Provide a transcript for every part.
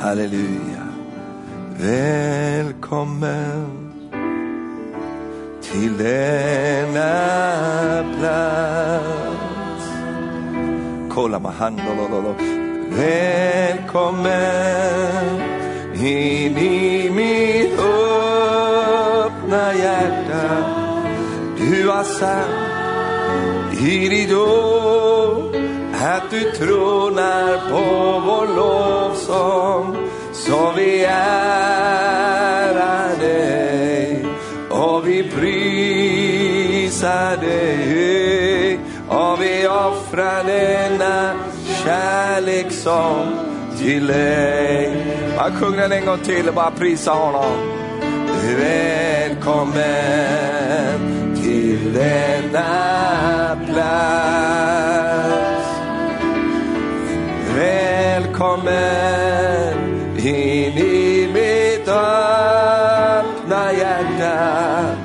Halleluja. Välkommen till denna plats. Kolla med handen. Välkommen in i mitt öppna hjärta. Du har sagt i ditt ord att du tronar på vår lov lovsång. Så vi ärar dig och vi prisar dig och vi offrar denna kärlekssång till dig. Bara sjung den en gång till och bara prisa honom. Välkommen till denna plats. Välkommen in i mitt öppna hjärta.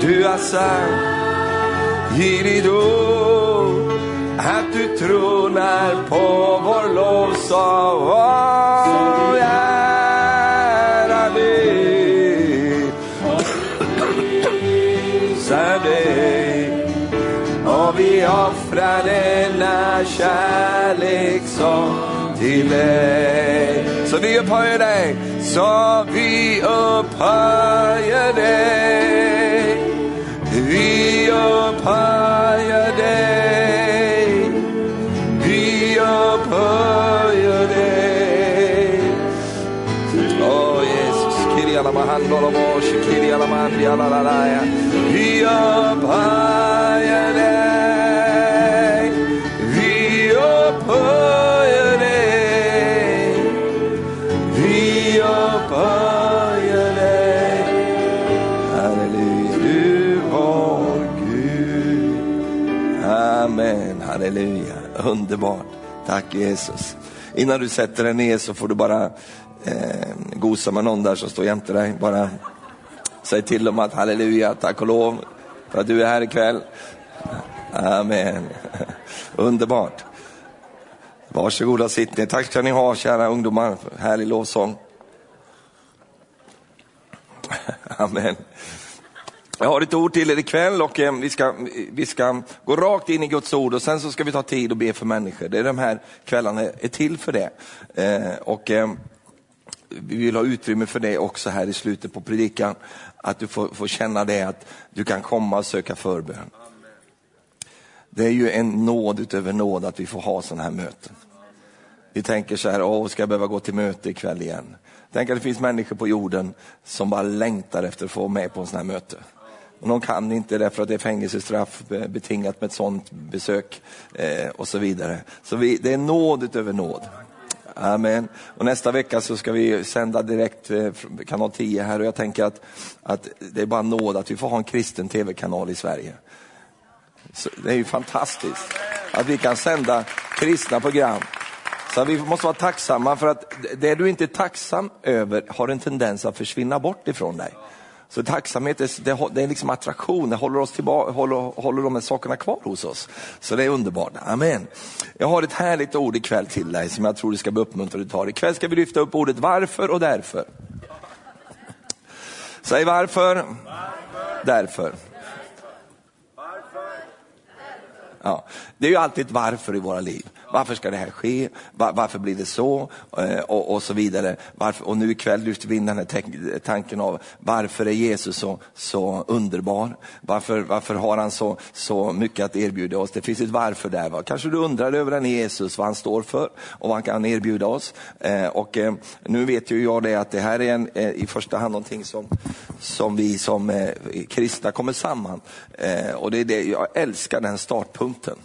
Du har sagt i ditt ord att du tronar på vår lovsång. Oh, ära dig, prisar dig och vi offrar denna kärlekssång till dig. Så vi upphöjer dig, så vi upphöjer dig. Vi upphöjer dig. Vi upphöjer dig. Åh Jesus, Kiriala Mahandolo Moshe, Kiriala Mandi Alalaya. Vi upphöjer Underbart. Tack Jesus. Innan du sätter dig ner så får du bara eh, gosa med någon där som står jämte dig. Bara säg till dem att halleluja, tack och lov för att du är här ikväll. Amen. Underbart. Varsågoda sitt ner. Tack ska ni ha kära ungdomar. Härlig lovsång. Amen. Jag har ett ord till er ikväll och eh, vi ska, vi ska gå rakt in i Guds ord och sen så ska vi ta tid och be för människor. Det är de här kvällarna är till för det. Eh, och eh, vi vill ha utrymme för det också här i slutet på predikan. Att du får, får känna det att du kan komma och söka förbön. Det är ju en nåd utöver nåd att vi får ha sådana här möten. Vi tänker så här, åh, ska jag behöva gå till möte ikväll igen? Tänk att det finns människor på jorden som bara längtar efter att få vara med på en sån här möte. Och de kan inte därför att det är fängelsestraff betingat med ett sådant besök eh, och så vidare. Så vi, det är nåd utöver nåd. Amen. Och nästa vecka så ska vi sända direkt eh, från kanal 10 här och jag tänker att, att det är bara nåd att vi får ha en kristen tv-kanal i Sverige. Så det är ju fantastiskt att vi kan sända kristna program. Så vi måste vara tacksamma för att det du inte är tacksam över har en tendens att försvinna bort ifrån dig. Så tacksamhet är, det är liksom attraktion, det håller, oss tillbaka, håller, håller de här sakerna kvar hos oss. Så det är underbart. Amen. Jag har ett härligt ord ikväll till dig som jag tror du ska bli uppmuntrad att ta. Ikväll ska vi lyfta upp ordet varför och därför. Säg varför. varför. Därför. Ja, det är ju alltid ett varför i våra liv. Varför ska det här ske? Var, varför blir det så? Eh, och, och, så vidare. Varför, och nu ikväll lyfter vi in den här tanken av varför är Jesus så, så underbar? Varför, varför har han så, så mycket att erbjuda oss? Det finns ett varför där. Va? Kanske du undrar över den Jesus, vad han står för och vad han kan erbjuda oss. Eh, och eh, nu vet ju jag det att det här är en, eh, i första hand någonting som, som vi som eh, kristna kommer samman. Eh, och det är det, jag älskar den startpunkten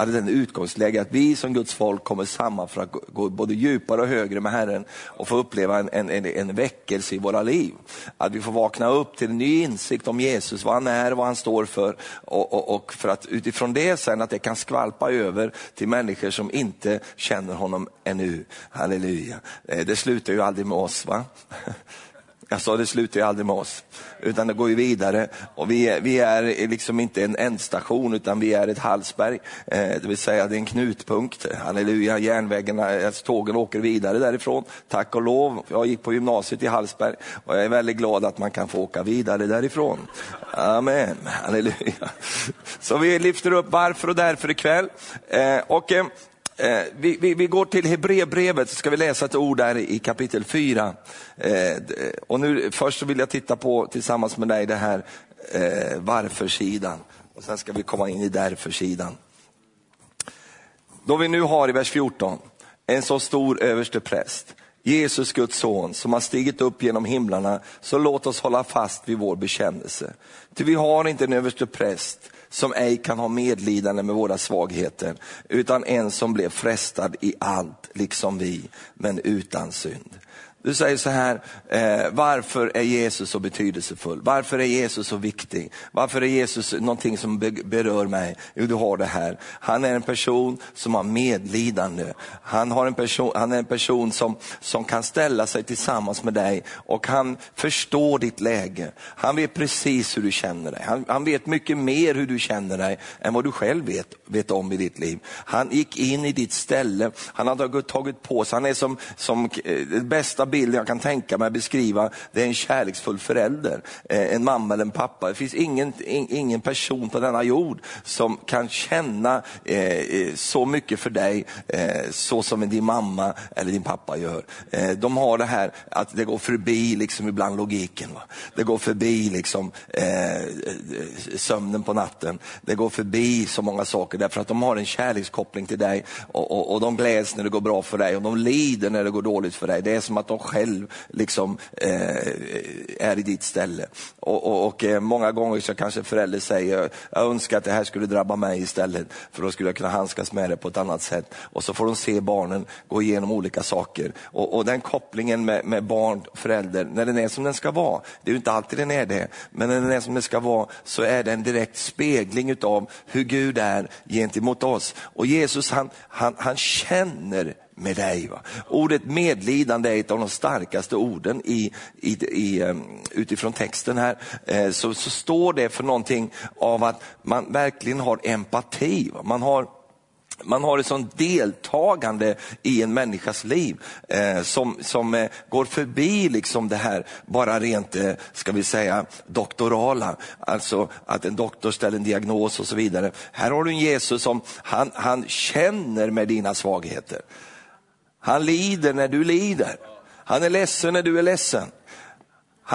hade den utgångsläge att vi som Guds folk kommer samman för att gå både djupare och högre med Herren och få uppleva en, en, en väckelse i våra liv. Att vi får vakna upp till en ny insikt om Jesus, vad han är, vad han står för och, och, och för att utifrån det sen att det kan skvalpa över till människor som inte känner honom ännu. Halleluja. Eh, det slutar ju aldrig med oss. va? Jag sa det slutar ju aldrig med oss, utan det går ju vidare. Och vi, är, vi är liksom inte en ändstation, utan vi är ett Hallsberg. Eh, det vill säga det är en knutpunkt. Halleluja, järnvägarna, alltså, tågen åker vidare därifrån. Tack och lov. Jag gick på gymnasiet i Hallsberg och jag är väldigt glad att man kan få åka vidare därifrån. Amen, halleluja. Så vi lyfter upp varför och därför ikväll. Eh, och, eh, Eh, vi, vi, vi, går till Hebreerbrevet, så ska vi läsa ett ord där i kapitel 4. Eh, och nu, först så vill jag titta på tillsammans med dig det här eh, varför-sidan. Och sen ska vi komma in i därför-sidan. Då vi nu har i vers 14 en så stor överste präst, Jesus Guds son, som har stigit upp genom himlarna, så låt oss hålla fast vid vår bekännelse. Ty vi har inte en överste präst som ej kan ha medlidande med våra svagheter, utan en som blev frestad i allt, liksom vi, men utan synd. Du säger så här, eh, varför är Jesus så betydelsefull? Varför är Jesus så viktig? Varför är Jesus någonting som berör mig? Jo, du har det här. Han är en person som har medlidande. Han, har en person, han är en person som, som kan ställa sig tillsammans med dig och han förstår ditt läge. Han vet precis hur du känner dig. Han, han vet mycket mer hur du känner dig än vad du själv vet, vet om i ditt liv. Han gick in i ditt ställe, han har tagit på sig, han är som, som eh, bästa bilden jag kan tänka mig att beskriva, det är en kärleksfull förälder. Eh, en mamma eller en pappa. Det finns ingen, ingen person på denna jord som kan känna eh, eh, så mycket för dig så som din mamma eller din pappa gör. De har det här att det går förbi liksom ibland logiken. Det går förbi liksom sömnen på natten. Det går förbi så många saker därför att de har en kärlekskoppling till dig och, och, och de gläds när det går bra för dig och de lider när det går dåligt för dig. Det är som att de själv liksom, eh, är i ditt ställe. Och, och, och eh, många gånger så kanske förälder säger, jag önskar att det här skulle drabba mig istället, för då skulle jag kunna handskas med det på ett annat sätt. Och så får de se barnen gå igenom olika saker. Och, och den kopplingen med, med barn och förälder, när den är som den ska vara, det är ju inte alltid den är det, men när den är som den ska vara så är det en direkt spegling utav hur Gud är gentemot oss. Och Jesus han, han, han känner med dig. Va? Ordet medlidande är ett av de starkaste orden i, i, i, ehm, utifrån texten här. Eh, så, så står det för någonting av att man verkligen har empati. Va? Man har man har ett sånt deltagande i en människas liv eh, som, som eh, går förbi liksom det här bara rent, eh, ska vi säga, doktorala. Alltså att en doktor ställer en diagnos och så vidare. Här har du en Jesus som han, han känner med dina svagheter. Han lider när du lider. Han är ledsen när du är ledsen.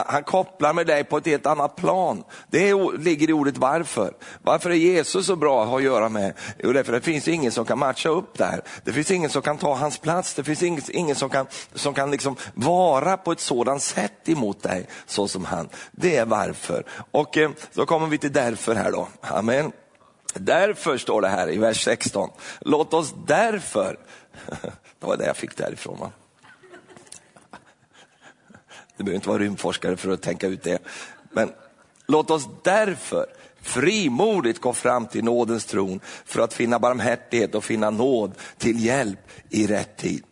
Han, kopplar med dig på ett helt annat plan. Det ligger i ordet varför. Varför är Jesus så bra att ha att göra med? Jo, därför det finns ingen som kan matcha upp där. Det finns ingen som kan ta hans plats. Det finns ingen, ingen som kan, som kan liksom vara på ett sådant sätt emot dig, så som han. Det är varför. Och eh, då kommer vi till därför här då. Amen. Därför står det här i vers 16. Låt oss därför det var det jag fick därifrån. Va? Du behöver inte vara rymdforskare för att tänka ut det. Men låt oss därför frimodigt gå fram till nådens tron för att finna barmhärtighet och finna nåd till hjälp i rätt tid.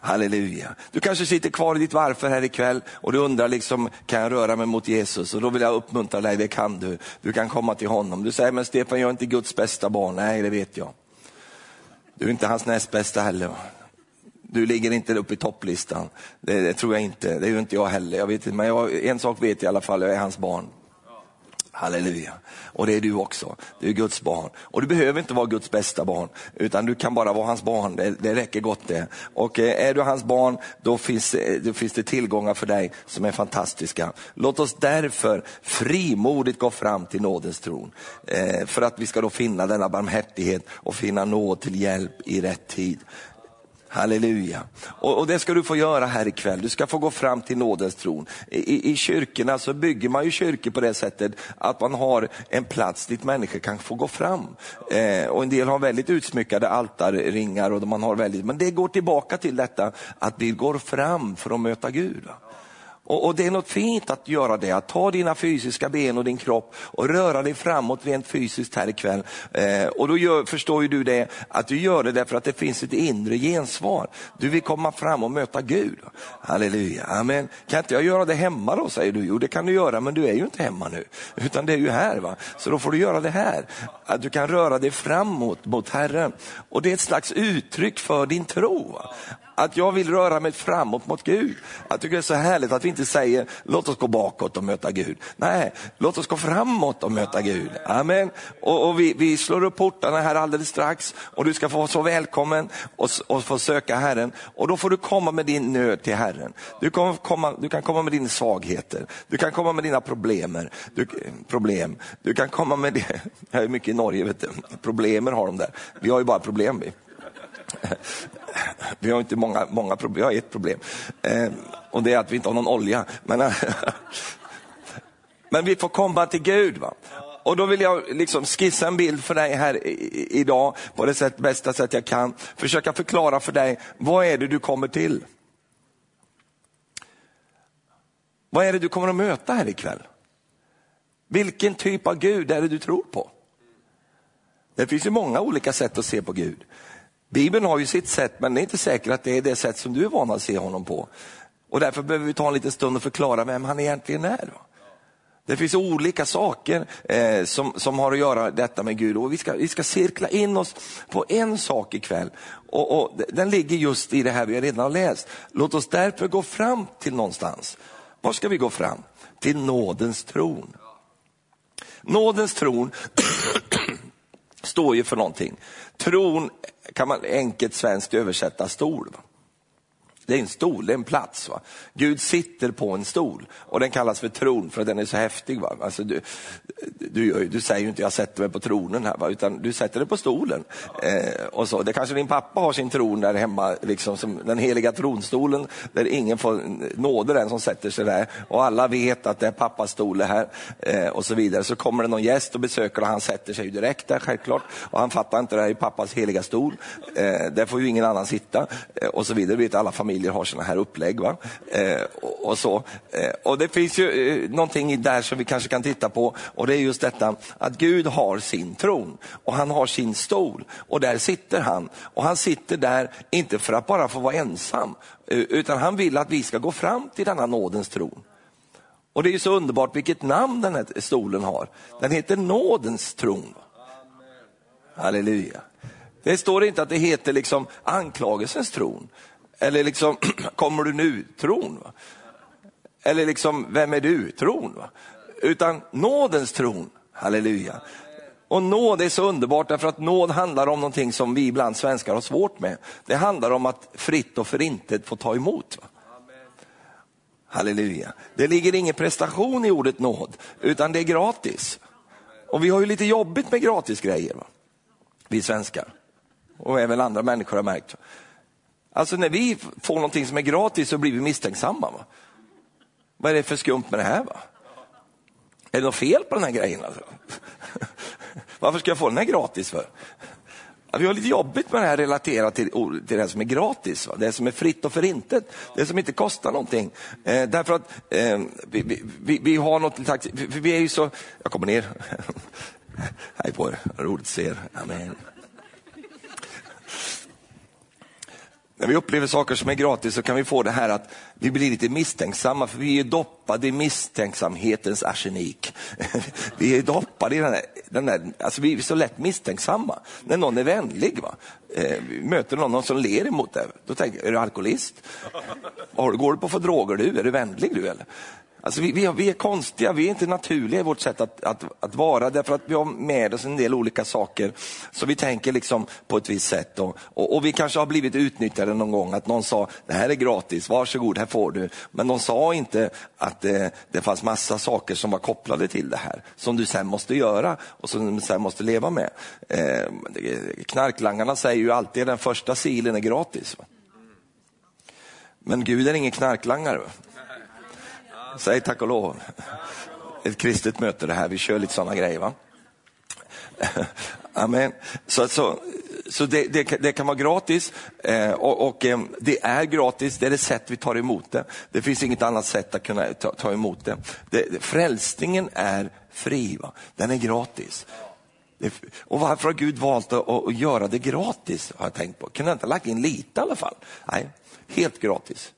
Halleluja. Du kanske sitter kvar i ditt varför här ikväll och du undrar, liksom, kan jag röra mig mot Jesus? Och då vill jag uppmuntra dig, det kan du. Du kan komma till honom. Du säger, men Stefan, jag är inte Guds bästa barn. Nej, det vet jag. Du är inte hans näst bästa heller. Du ligger inte uppe i topplistan. Det, det, tror jag inte. Det är ju inte jag heller. Jag vet men jag, en sak vet jag i alla fall, jag är hans barn. Halleluja. Och det är du också. Du är Guds barn. Och du behöver inte vara Guds bästa barn, utan du kan bara vara hans barn. Det, det räcker gott det. Och eh, är du hans barn, då finns, eh, då finns det tillgångar för dig som är fantastiska. Låt oss därför frimodigt gå fram till nådens tron. Eh, för att vi ska då finna denna barmhärtighet och finna nåd till hjälp i rätt tid. Halleluja. Och, och, det ska du få göra här ikväll. Du ska få gå fram till nådens tron. I, I kyrkorna så bygger man ju kyrkor på det sättet att man har en plats dit människor kan få gå fram. Eh, och en del har väldigt utsmyckade altarringar och man har väldigt, men det går tillbaka till detta att vi går fram för att möta Gud. Och, och, Det är något fint att göra det, att ta dina fysiska ben och din kropp och röra dig framåt rent fysiskt här ikväll. Eh, och då gör, förstår ju du det, att du gör det därför att det finns ett inre gensvar. Du vill komma fram och möta Gud. Halleluja, amen. Kan inte jag göra det hemma då, säger du. Jo, det kan du göra, men du är ju inte hemma nu, utan det är ju här. va. Så då får du göra det här, att du kan röra dig framåt mot Herren. Och det är ett slags uttryck för din tro. Va? Att jag vill röra mig framåt mot Gud. Jag tycker det är så härligt att vi inte säger låt oss gå bakåt och möta Gud. Nej, låt oss gå framåt och möta Gud. Amen. Och, och vi, vi, slår upp portarna här alldeles strax och du ska få vara så välkommen och, och få söka Herren. Och då får du komma med din nöd till Herren. Du, komma, du kan komma med dina svagheter, du kan komma med dina problem. Du, problem. du kan komma med det. Jag är mycket i Norge, vet du. problemer har de där. Vi har ju bara problem. Vi. Vi har inte många, många problem, vi har ett problem. Eh, och det är att vi inte har någon olja. Men, eh, men vi får komma till Gud. Va? Och då vill jag liksom skissa en bild för dig här idag på det sätt, bästa sätt jag kan. Försöka förklara för dig, vad är det du kommer till? Vad är det du kommer att möta här ikväll? Vilken typ av Gud är det du tror på? Det finns ju många olika sätt att se på Gud. Bibeln har ju sitt sätt, men det är inte säkert att det är det sätt som du är van att se honom på. Och därför behöver vi ta en liten stund och förklara vem han egentligen är. Det finns olika saker eh, som, som har att göra detta med Gud och vi ska, vi ska cirkla in oss på en sak ikväll. Och, och den ligger just i det här vi redan har läst. Låt oss därför gå fram till någonstans. Var ska vi gå fram? Till nådens tron. Nådens tron står ju för någonting. Tron kan man enkelt svenskt översätta stol. Det är en stol, det är en plats. Va? Gud sitter på en stol och den kallas för tron för att den är så häftig. Va? Alltså du, du, du säger ju inte jag sätter mig på tronen här, va? utan du sätter dig på stolen. Eh, och så. Det kanske din pappa har sin tron där hemma, liksom som den heliga tronstolen, där ingen får nåde den som sätter sig där. Och alla vet att det är pappas stol det här. Eh, och så vidare. Så kommer det någon gäst och besöker och han sätter sig direkt där självklart. Och han fattar inte det här är pappas heliga stol. Eh, där får ju ingen annan sitta. Eh, och så vidare. vet alla familjer familjer har sådana här upplägg. Va? Eh, och, och, så. Eh, och det finns ju eh, någonting där som vi kanske kan titta på och det är just detta att Gud har sin tron och han har sin stol och där sitter han. Och han sitter där inte för att bara få vara ensam utan han vill att vi ska gå fram till denna nådens tron. Och det är ju så underbart vilket namn den här stolen har. Den heter nådens tron. Halleluja. Det står inte att det heter liksom anklagelsens tron, eller liksom, kommer du nu-tron? Eller liksom, vem är du-tron? Utan nådens tron, halleluja. Och nåd är så underbart därför att nåd handlar om någonting som vi ibland svenskar har svårt med. Det handlar om att fritt och förintet få ta emot. Va? Halleluja. Det ligger ingen prestation i ordet nåd, utan det är gratis. Och vi har ju lite jobbigt med gratisgrejer, va? vi svenskar. Och även andra människor har märkt. Alltså när vi får någonting som är gratis så blir vi misstänksamma. Va? Vad är det för skumt med det här? Va? Är det något fel på den här grejen? Alltså? Varför ska jag få den här gratis för? Ja, vi har lite jobbigt med det här relaterat till, till det som är gratis, va? det som är fritt och förintet, det som inte kostar någonting. Eh, därför att eh, vi, vi, vi, har något vi, vi är ju så, jag kommer ner. Hej på er, roligt att se er. Amen. När vi upplever saker som är gratis så kan vi få det här att vi blir lite misstänksamma för vi är doppade i misstänksamhetens arsenik. Vi är doppade i den där, den där alltså vi är så lätt misstänksamma när någon är vänlig. Va? Eh, vi möter någon som ler emot dig. då tänker jag, är du alkoholist? Går du på för droger du? Är du vänlig du eller? Alltså vi, vi, vi, är konstiga, vi är inte naturliga i vårt sätt att, att, att, vara därför att vi har med oss en del olika saker. Så vi tänker liksom på ett visst sätt och, och, och vi kanske har blivit utnyttjade någon gång att någon sa det här är gratis, varsågod här får du. Men de sa inte att det, det fanns massa saker som var kopplade till det här som du sen måste göra och som du sen måste leva med. Eh, knarklangarna säger ju alltid att den första silen är gratis. Men Gud är ingen knarklangare. Säg tack och lov. Ett kristet möte det här, vi kör lite sådana grejer. va? Amen. Så, så, så det, det, det, kan vara gratis eh, och, och eh, det är gratis, det är det sätt vi tar emot det. Det finns inget annat sätt att kunna ta, ta emot det. det. Frälsningen är fri, va? den är gratis. Och varför har Gud valt att, att göra det gratis? har jag tänkt på. Kunde han inte lagt in lite i alla fall? Nej, helt gratis.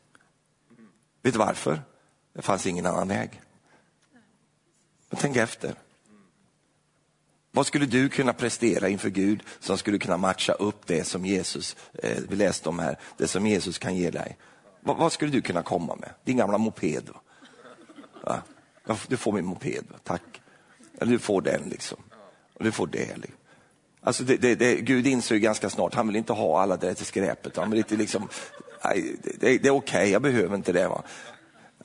Vet du varför? Det fanns ingen annan väg. Men tänk efter. Vad skulle du kunna prestera inför Gud som skulle kunna matcha upp det som Jesus, eh, vi läste om här, det som Jesus kan ge dig? Vad, vad skulle du kunna komma med? Din gamla moped? Va? Du får min moped, va? tack. Eller du får den liksom. Och du får det. Liksom. Alltså det, det, det, Gud inser ganska snart, han vill inte ha alla det till skräpet. Han vill inte liksom, nej, det, det är okej, okay, jag behöver inte det. Va?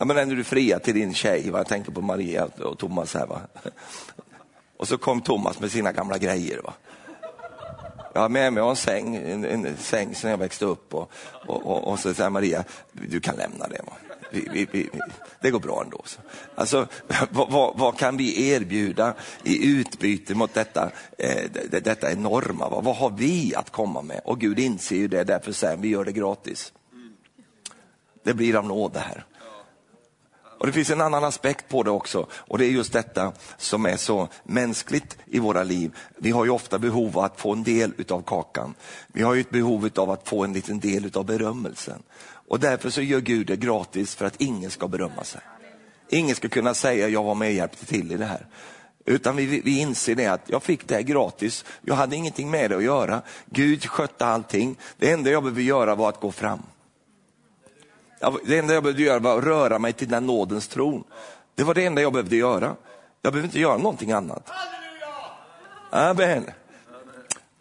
Ja, men när du fria till din tjej, va? jag tänker på Maria och Thomas här. Va? Och så kom Thomas med sina gamla grejer. Va? Jag har med mig en säng, en, en säng sen jag växte upp och, och, och, och så säger Maria, du kan lämna det. Va? Vi, vi, vi, det går bra ändå. Så. Alltså, vad, vad, vad, kan vi erbjuda i utbyte mot detta, eh, detta enorma? Va? Vad har vi att komma med? Och Gud inser ju det, därför säger vi gör det gratis. Det blir av nåd det här. Och Det finns en annan aspekt på det också och det är just detta som är så mänskligt i våra liv. Vi har ju ofta behov av att få en del utav kakan. Vi har ju ett behov av att få en liten del utav berömmelsen. Och därför så gör Gud det gratis för att ingen ska berömma sig. Ingen ska kunna säga jag var med och hjälpte till i det här. Utan vi, vi inser det att jag fick det här gratis, jag hade ingenting med det att göra. Gud skötte allting, det enda jag behövde göra var att gå fram. Det enda jag behövde göra var att röra mig till den nådens tron. Det var det enda jag behövde göra. Jag behövde inte göra någonting annat. Amen.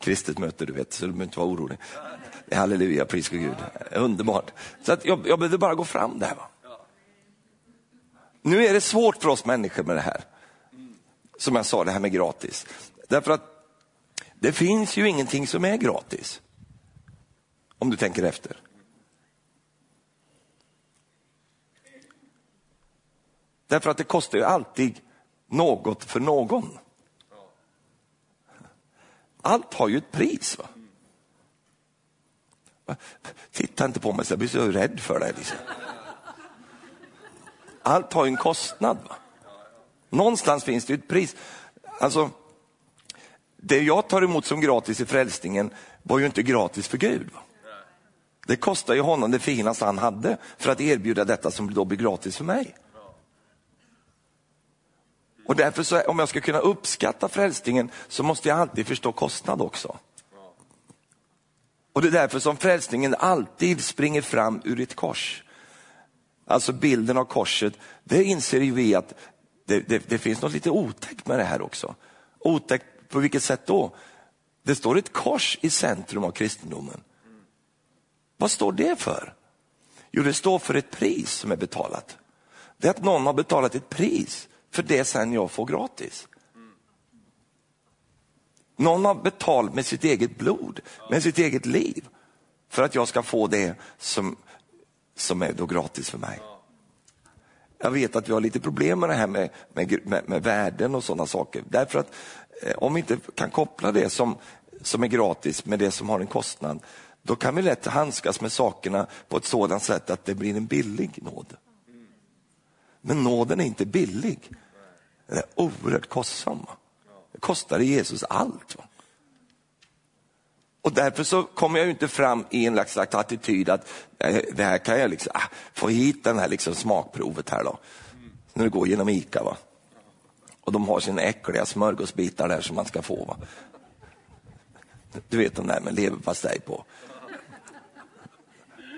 Kristet möte, du vet, så du behöver inte vara orolig. Halleluja, pris Gud. Underbart. Så att jag, jag behövde bara gå fram där. Va? Nu är det svårt för oss människor med det här. Som jag sa, det här med gratis. Därför att det finns ju ingenting som är gratis. Om du tänker efter. Därför att det kostar ju alltid något för någon. Allt har ju ett pris. Va? Titta inte på mig så jag blir så rädd för dig. Liksom. Allt har ju en kostnad. Va? Någonstans finns det ett pris. Alltså, det jag tar emot som gratis i frälsningen var ju inte gratis för Gud. Va? Det kostar ju honom det finaste han hade för att erbjuda detta som då blir gratis för mig. Och därför, så, om jag ska kunna uppskatta frälsningen, så måste jag alltid förstå kostnad också. Och det är därför som frälsningen alltid springer fram ur ett kors. Alltså bilden av korset, det inser ju vi att det, det, det finns något lite otäckt med det här också. Otäckt på vilket sätt då? Det står ett kors i centrum av kristendomen. Vad står det för? Jo, det står för ett pris som är betalat. Det är att någon har betalat ett pris för det sen jag får gratis. Någon har betalt med sitt eget blod, med sitt eget liv, för att jag ska få det som, som är då gratis för mig. Jag vet att vi har lite problem med det här med, med, med, med värden och sådana saker. Därför att eh, om vi inte kan koppla det som, som är gratis med det som har en kostnad, då kan vi lätt handskas med sakerna på ett sådant sätt att det blir en billig nåd. Men nåden är inte billig. Den är oerhört kostsam. Det kostade Jesus allt. Och därför så kommer jag inte fram i en slags attityd att eh, det här kan jag liksom, ah, få hit den här liksom smakprovet här då. När du går genom ICA. Va? Och de har sina äckliga smörgåsbitar där som man ska få. Va? Du vet de där med leverpastej på.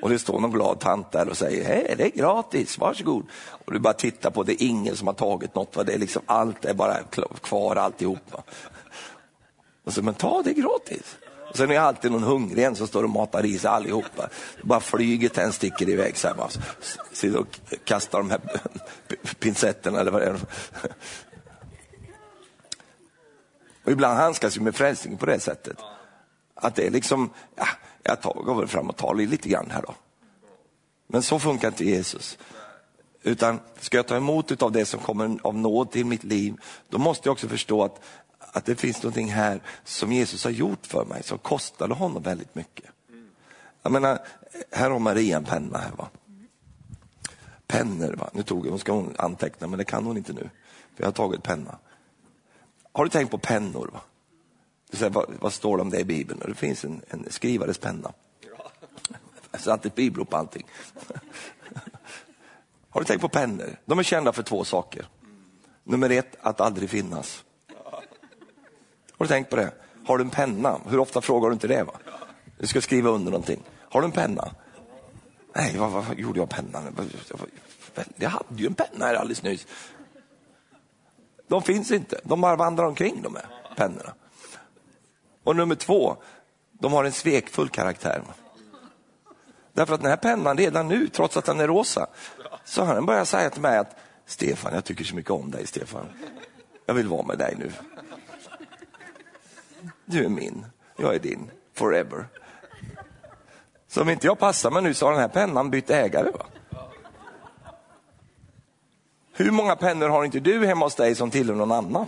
Och det står någon glad tant där och säger, hej det är gratis, varsågod. Och du bara tittar på det, är ingen som har tagit något, va? Det är liksom, allt är bara kvar alltihopa. Och så, men ta det gratis. Och sen är det alltid någon hungrig en som står och matar i sig allihopa. Bara flyger tändstickor iväg så här. Bara, sitter och kastar de här pincetterna eller vad det är. Och ibland handskas vi med frälsning på det sättet. Att det är liksom, ja, jag tar, går väl fram och tar lite grann här då. Men så funkar inte Jesus. Utan ska jag ta emot av det som kommer av nåd till mitt liv, då måste jag också förstå att, att det finns någonting här som Jesus har gjort för mig, som kostade honom väldigt mycket. Jag menar, här har Maria en penna. Här, va? Pennor, va? nu tog hon, ska hon anteckna men det kan hon inte nu. För jag har tagit penna. Har du tänkt på pennor? Va? Du säger, vad, vad står det om det i Bibeln? Det finns en, en skrivares penna. Jag satte ett bibelord på allting. Har du tänkt på pennor? De är kända för två saker. Nummer ett, att aldrig finnas. Har du tänkt på det? Har du en penna? Hur ofta frågar du inte det? Va? Du ska skriva under någonting. Har du en penna? Nej, vad, vad gjorde jag pennan? Jag hade ju en penna här alldeles nyss. De finns inte, de bara vandrar omkring de här pennorna. Och nummer två, de har en svekfull karaktär. Därför att den här pennan redan nu, trots att den är rosa, så har den börjat säga till mig att Stefan, jag tycker så mycket om dig Stefan. Jag vill vara med dig nu. Du är min, jag är din, forever. Så om inte jag passar mig nu så har den här pennan bytt ägare. Va? Hur många pennor har inte du hemma hos dig som tillhör någon annan?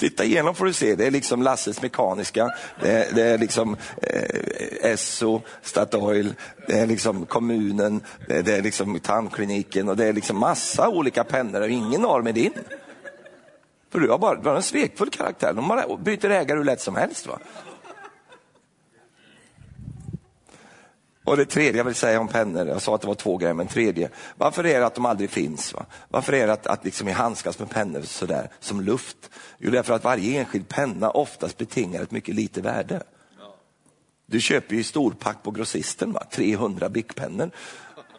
Titta igenom får du se, det är liksom Lasses Mekaniska, det är, det är liksom eh, Esso, Statoil, det är liksom kommunen, det är, det är liksom tandkliniken och det är liksom massa olika pennor och ingen av dem är din. För du har bara du har en svekfull karaktär, de bara byter ägare hur lätt som helst. Va? Och det tredje jag vill säga om pennor, jag sa att det var två grejer, men tredje, varför är det att de aldrig finns? Va? Varför är det att, att liksom handskas med pennor sådär som luft? Jo, därför att varje enskild penna oftast betingar ett mycket lite värde. Du köper ju storpack på grossisten, va? 300 bickpennor.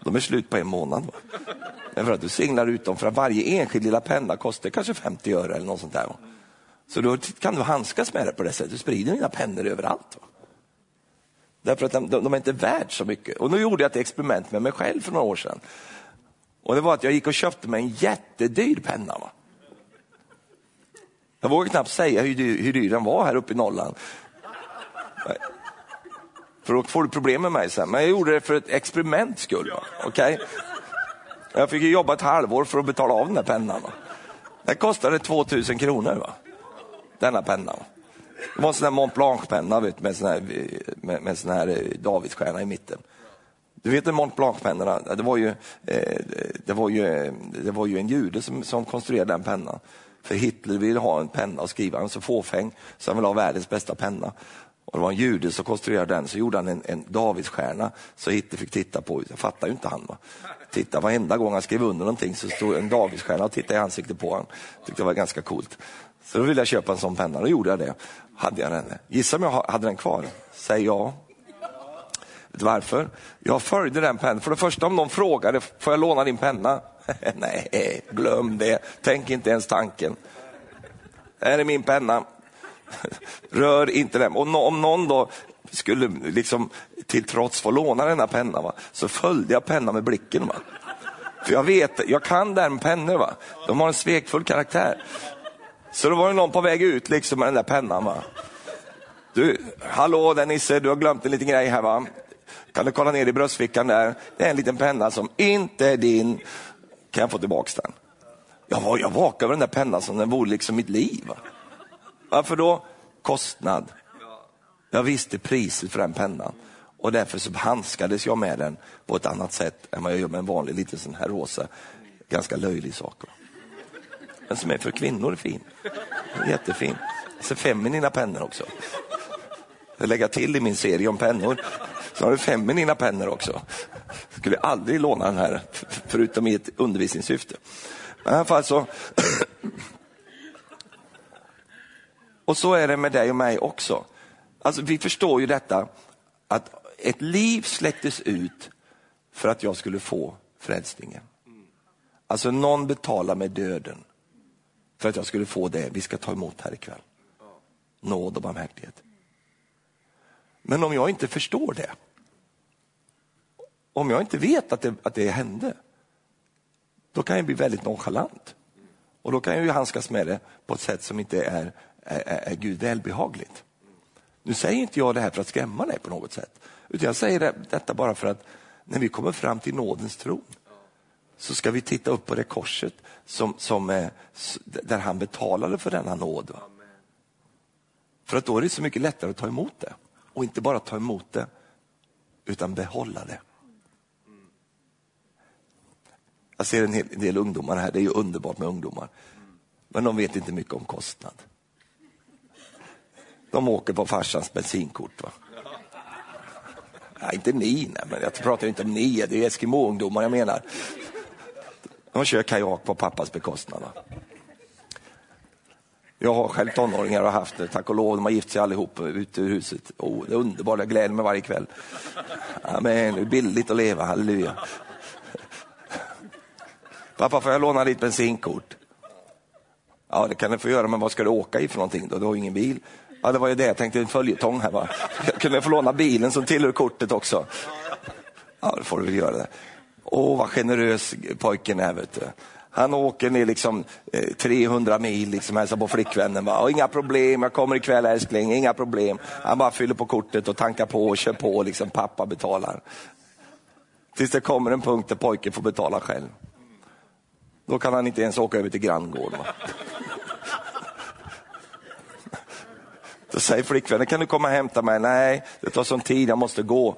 De är slut på en månad. Va? Därför att du singlar ut dem, för att varje enskild lilla penna kostar kanske 50 öre eller något sånt där. Va? Så då kan du handskas med det på det sättet, du sprider dina pennor överallt. Va? Därför att de, de är inte värda så mycket. Och nu gjorde jag ett experiment med mig själv för några år sedan. Och det var att jag gick och köpte mig en jättedyr penna. Va? Jag vågar knappt säga hur dyr, hur dyr den var här uppe i Norrland. För då får du problem med mig sen. Men jag gjorde det för ett experiment skull. Okay? Jag fick jobba ett halvår för att betala av den här pennan. Va? Den kostade 2000 kronor, va? denna penna. Va? Det var en sån här Mont Blanc-penna med sån här, med, med sån här eh, Davidsstjärna i mitten. Du vet en Mont Blanc-pennorna, det var ju, eh, det var ju, det var ju en jude som, som konstruerade den pennan. För Hitler ville ha en penna att skriva, han var så fåfäng så han ville ha världens bästa penna. Och det var en jude som konstruerade den, så gjorde han en, en Davidsstjärna så Hitler fick titta på, det fattar ju inte han. Va? Titta varenda gång han skrev under någonting så stod en Davidsstjärna och tittade i ansiktet på honom. Tyckte det var ganska coolt. Så då ville jag köpa en sån penna, då gjorde jag det. Hade jag den. Gissa om jag hade den kvar? Säg ja. Vet du varför? Jag följde den pennan. För det första om någon frågade, får jag låna din penna? Nej, glöm det. Tänk inte ens tanken. Här är min penna. Rör inte den. Och om någon då skulle liksom till trots få låna denna penna, va? så följde jag pennan med blicken. Va? För jag vet, jag kan den pennor. Va? De har en svekfull karaktär. Så då var det någon på väg ut liksom med den där pennan. Va? Du, hallå där Nisse, du har glömt en liten grej här va? Kan du kolla ner i bröstfickan där? Det är en liten penna som inte är din. Kan jag få tillbaks den? Jag, var, jag vakade över den där pennan som den vore liksom mitt liv. Va? Varför då? Kostnad. Jag visste priset för den pennan och därför så handskades jag med den på ett annat sätt än vad jag gör med en vanlig liten sån här rosa, ganska löjlig sak. Va? Den som är för kvinnor är fin. Jättefin. Så feminina pennor också. Jag lägga till i min serie om pennor. Så har du feminina pennor också. Skulle aldrig låna den här, förutom i ett undervisningssyfte. Men i alla fall så... Och så är det med dig och mig också. Alltså, vi förstår ju detta att ett liv släcktes ut för att jag skulle få frälsningen. Alltså någon betalar med döden för att jag skulle få det vi ska ta emot här ikväll. Nåd och barmhärtighet. Men om jag inte förstår det, om jag inte vet att det, att det hände, då kan jag bli väldigt nonchalant. Och då kan jag ju handskas med det på ett sätt som inte är, är, är Gud välbehagligt. Nu säger inte jag det här för att skrämma dig på något sätt, utan jag säger det, detta bara för att när vi kommer fram till nådens tron så ska vi titta upp på det korset som, som, eh, där han betalade för denna nåd. För att då är det så mycket lättare att ta emot det. Och inte bara ta emot det, utan behålla det. Jag ser en, hel, del ungdomar här, det är ju underbart med ungdomar. Men de vet inte mycket om kostnad. De åker på farsans bensinkort. Va? Nej, inte ni, nej, men jag pratar inte om ni, det är Eskimo-ungdomar jag menar. De kör kajak på pappas bekostnad. Jag har själv tonåringar och haft det, tack och lov. De har gift sig allihop ute ur huset. Oh, det är underbart, jag gläder mig varje kväll. Amen, det är billigt att leva, halleluja. Pappa, får jag låna ditt bensinkort? Ja, det kan du få göra, men vad ska du åka i för någonting då? Du har ju ingen bil. Ja, det var ju det, jag tänkte en följetong här va. Kunde jag få låna bilen som tillhör kortet också? Ja, då får du väl göra det. Åh, vad generös pojken är, vet du. Han åker ner liksom eh, 300 mil, liksom hälsar på flickvännen. Va? inga problem, jag kommer ikväll älskling, inga problem. Han bara fyller på kortet och tankar på och kör på, liksom pappa betalar. Tills det kommer en punkt där pojken får betala själv. Då kan han inte ens åka över till granngården. Då säger flickvännen, kan du komma och hämta mig? Nej, det tar sån tid, jag måste gå.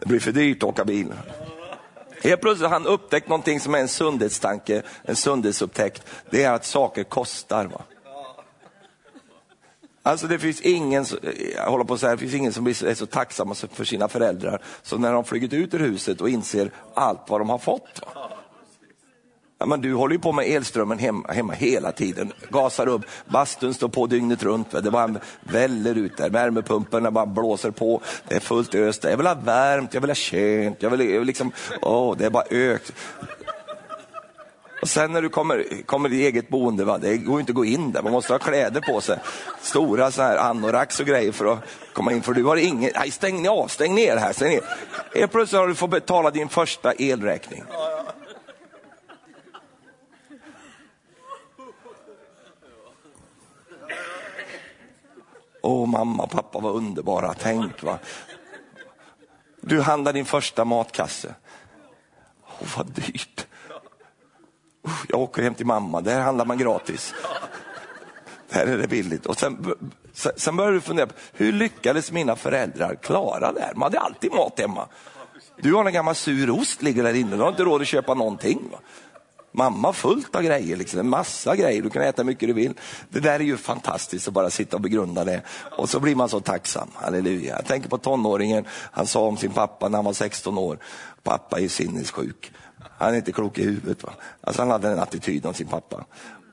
Det blir för dyrt att åka bil. Helt plötsligt har han upptäckt någonting som är en sundhetstanke, en sundhetsupptäckt. Det är att saker kostar. Va? Alltså det finns ingen, jag håller på att säga, det finns ingen som är så tacksam för sina föräldrar som när de flugit ut ur huset och inser allt vad de har fått. Va? Ja, men du håller ju på med elströmmen hemma, hemma hela tiden. Gasar upp, bastun står på dygnet runt. Det bara väller ut där. Värmepumpen bara blåser på. Det är fullt ös. Jag vill ha värmt, jag vill ha könt. Jag vill, jag vill liksom, åh, det är bara ökt. Och sen när du kommer, kommer i eget boende, va? det går inte att gå in där, man måste ha kläder på sig. Stora så här anoraks och grejer för att komma in, för du har ingen, nej stäng av, stäng ner här. Stäng ner. Helt plötsligt har du fått betala din första elräkning. Åh, mamma och pappa var underbara, tänk va. Du handlar din första matkasse. Åh, vad dyrt. Jag åker hem till mamma, där handlar man gratis. Där är det billigt. Och sen, sen börjar du fundera, hur lyckades mina föräldrar klara det här? De hade alltid mat hemma. Du har en gammal sur ost ligger där inne, du har inte råd att köpa någonting. Va? Mamma fullt av grejer, liksom. en massa grejer, du kan äta mycket du vill. Det där är ju fantastiskt att bara sitta och begrunda det. Och så blir man så tacksam, halleluja. Jag tänker på tonåringen, han sa om sin pappa när han var 16 år, pappa är sinnessjuk. Han är inte klok i huvudet. Va? Alltså han hade en attityd om sin pappa.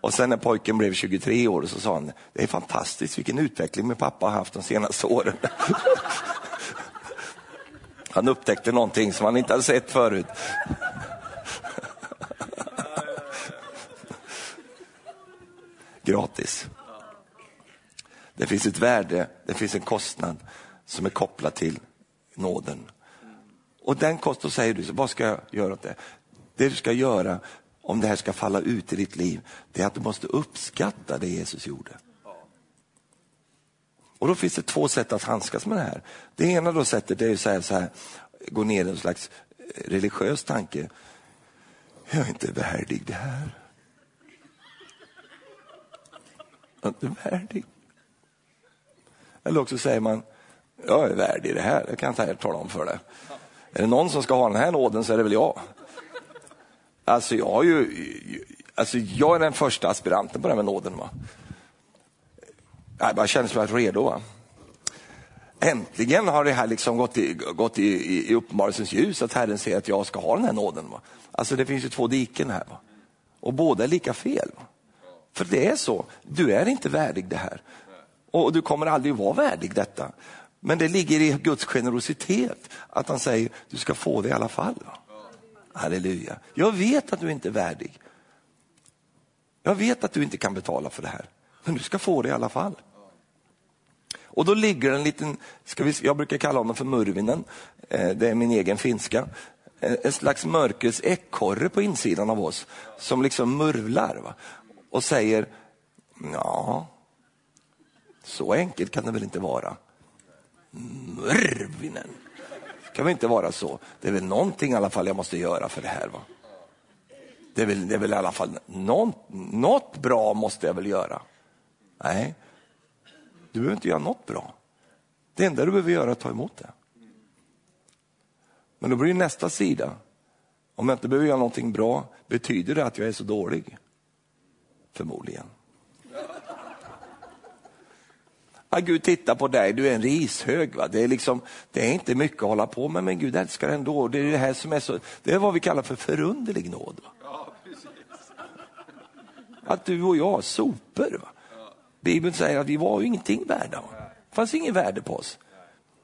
Och sen när pojken blev 23 år så sa han, det är fantastiskt vilken utveckling min pappa har haft de senaste åren. han upptäckte någonting som han inte hade sett förut. Gratis. Det finns ett värde, det finns en kostnad som är kopplad till nåden. Och den kostnaden säger du, så vad ska jag göra åt det? Det du ska göra om det här ska falla ut i ditt liv, det är att du måste uppskatta det Jesus gjorde. Och då finns det två sätt att handskas med det här. Det ena då sättet är att säga så här, gå ner i en slags religiös tanke. Jag är inte värdig det här. Jag är inte värdig. Eller också säger man, jag är värdig det här, det kan jag tala om för dig. Är det någon som ska ha den här nåden så är det väl jag. Alltså jag, är ju, alltså jag är den första aspiranten på den här med nåden. Va? Jag bara känner mig redo. Va? Äntligen har det här liksom gått i, gått i, i, i uppenbarelsens ljus, att Herren säger att jag ska ha den här nåden. Va? Alltså det finns ju två diken här. Va? Och båda är lika fel. Va? För det är så, du är inte värdig det här. Och du kommer aldrig vara värdig detta. Men det ligger i Guds generositet att han säger, du ska få det i alla fall. Halleluja. Jag vet att du inte är värdig. Jag vet att du inte kan betala för det här. Men du ska få det i alla fall. Och då ligger en liten, ska vi, jag brukar kalla honom för Murvinen, eh, det är min egen finska. Eh, en slags mörkrets ekorre på insidan av oss som liksom murvlar. Va? Och säger, ja, Så enkelt kan det väl inte vara? Mörvinen. Det kan väl inte vara så? Det är väl någonting i alla fall jag måste göra för det här. va? Det är väl, det är väl i alla fall något, något bra måste jag väl göra? Nej, du behöver inte göra något bra. Det enda du behöver göra är att ta emot det. Men då blir nästa sida, om jag inte behöver göra någonting bra, betyder det att jag är så dålig? Förmodligen. Ja, Gud tittar på dig, du är en rishög. Va? Det, är liksom, det är inte mycket att hålla på med, men Gud älskar ändå. Det är det här som är så, det är vad vi kallar för förunderlig nåd. Va? Att du och jag sopor. Va? Bibeln säger att vi var ju ingenting värda. Va? Det fanns inget värde på oss.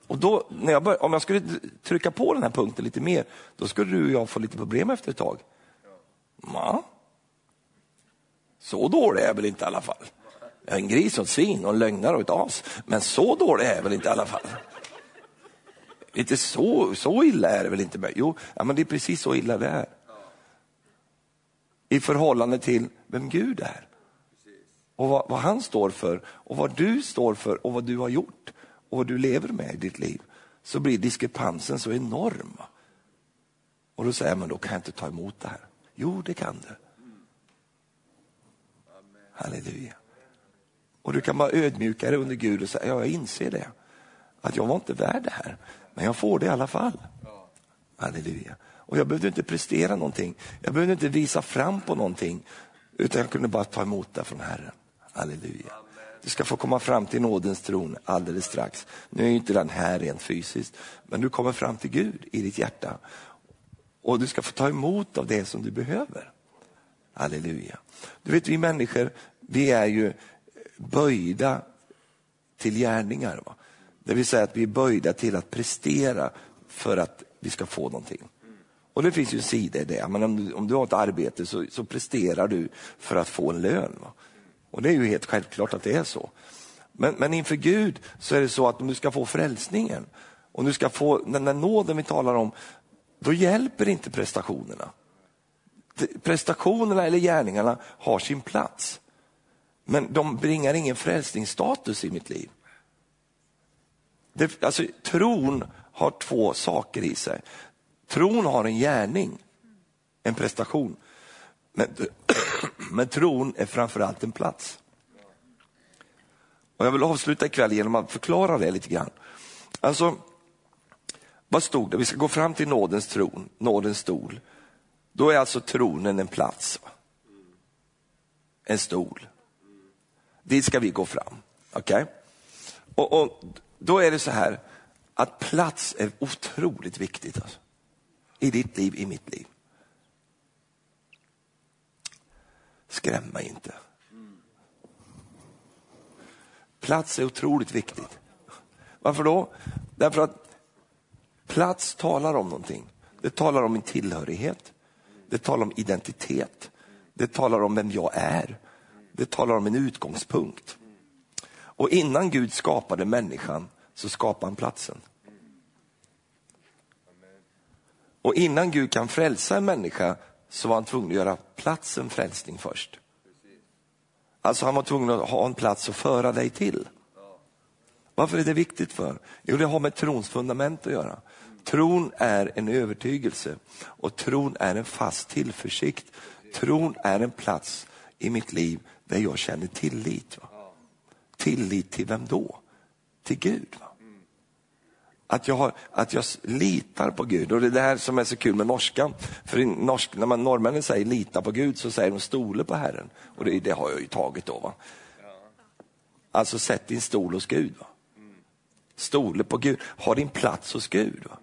Och då, när jag bör, om jag skulle trycka på den här punkten lite mer, då skulle du och jag få lite problem efter ett tag. Ja. Så dålig är jag väl inte i alla fall. Jag är en gris och ett svin och en lögnare och ett as. Men så dålig är jag väl inte i alla fall. Inte så, så illa är det väl inte? Jo, ja, men det är precis så illa det är. I förhållande till vem Gud är. Och vad, vad han står för och vad du står för och vad du har gjort och vad du lever med i ditt liv. Så blir diskrepansen så enorm. Och då säger man, då kan jag inte ta emot det här. Jo, det kan du. Halleluja. Och du kan vara ödmjukare under Gud och säga, ja jag inser det. Att jag var inte värd det här, men jag får det i alla fall. Halleluja. Och jag behövde inte prestera någonting. Jag behövde inte visa fram på någonting. Utan jag kunde bara ta emot det från Herren. Halleluja. Du ska få komma fram till nådens tron alldeles strax. Nu är ju inte den här rent fysiskt, men du kommer fram till Gud i ditt hjärta. Och du ska få ta emot av det som du behöver. Halleluja. Du vet, vi människor, vi är ju böjda till gärningar. Va? Det vill säga att vi är böjda till att prestera för att vi ska få någonting. Och det finns ju en sida i det. Men om, du, om du har ett arbete så, så presterar du för att få en lön. Va? Och det är ju helt självklart att det är så. Men, men inför Gud så är det så att om du ska få frälsningen, om du ska få den där nåden vi talar om, då hjälper inte prestationerna. Prestationerna eller gärningarna har sin plats. Men de bringar ingen frälsningsstatus i mitt liv. Det, alltså, tron har två saker i sig. Tron har en gärning, en prestation. Men, men tron är framförallt en plats. Och jag vill avsluta ikväll genom att förklara det lite grann. Alltså, vad stod det? Vi ska gå fram till nådens tron, nådens stol. Då är alltså tronen en plats. En stol. Dit ska vi gå fram. Okej? Okay? Och, och, Då är det så här att plats är otroligt viktigt. Alltså. I ditt liv, i mitt liv. Skräm mig inte. Plats är otroligt viktigt. Varför då? Därför att plats talar om någonting. Det talar om min tillhörighet. Det talar om identitet. Det talar om vem jag är. Det talar om en utgångspunkt. Och innan Gud skapade människan så skapade han platsen. Och innan Gud kan frälsa en människa så var han tvungen att göra platsen frälsning först. Alltså han var tvungen att ha en plats att föra dig till. Varför är det viktigt för? Jo, det har med trons fundament att göra. Tron är en övertygelse och tron är en fast tillförsikt. Tron är en plats i mitt liv där jag känner tillit. Va? Tillit till vem då? Till Gud. Va? Att jag, har, att jag litar på Gud. Och det är det här som är så kul med norskan. För i norsk, när man, norrmännen säger lita på Gud så säger de stole på Herren. Och det, det har jag ju tagit då. Va? Alltså sätt din stol hos Gud. Va? Stole på Gud, ha din plats hos Gud. Va?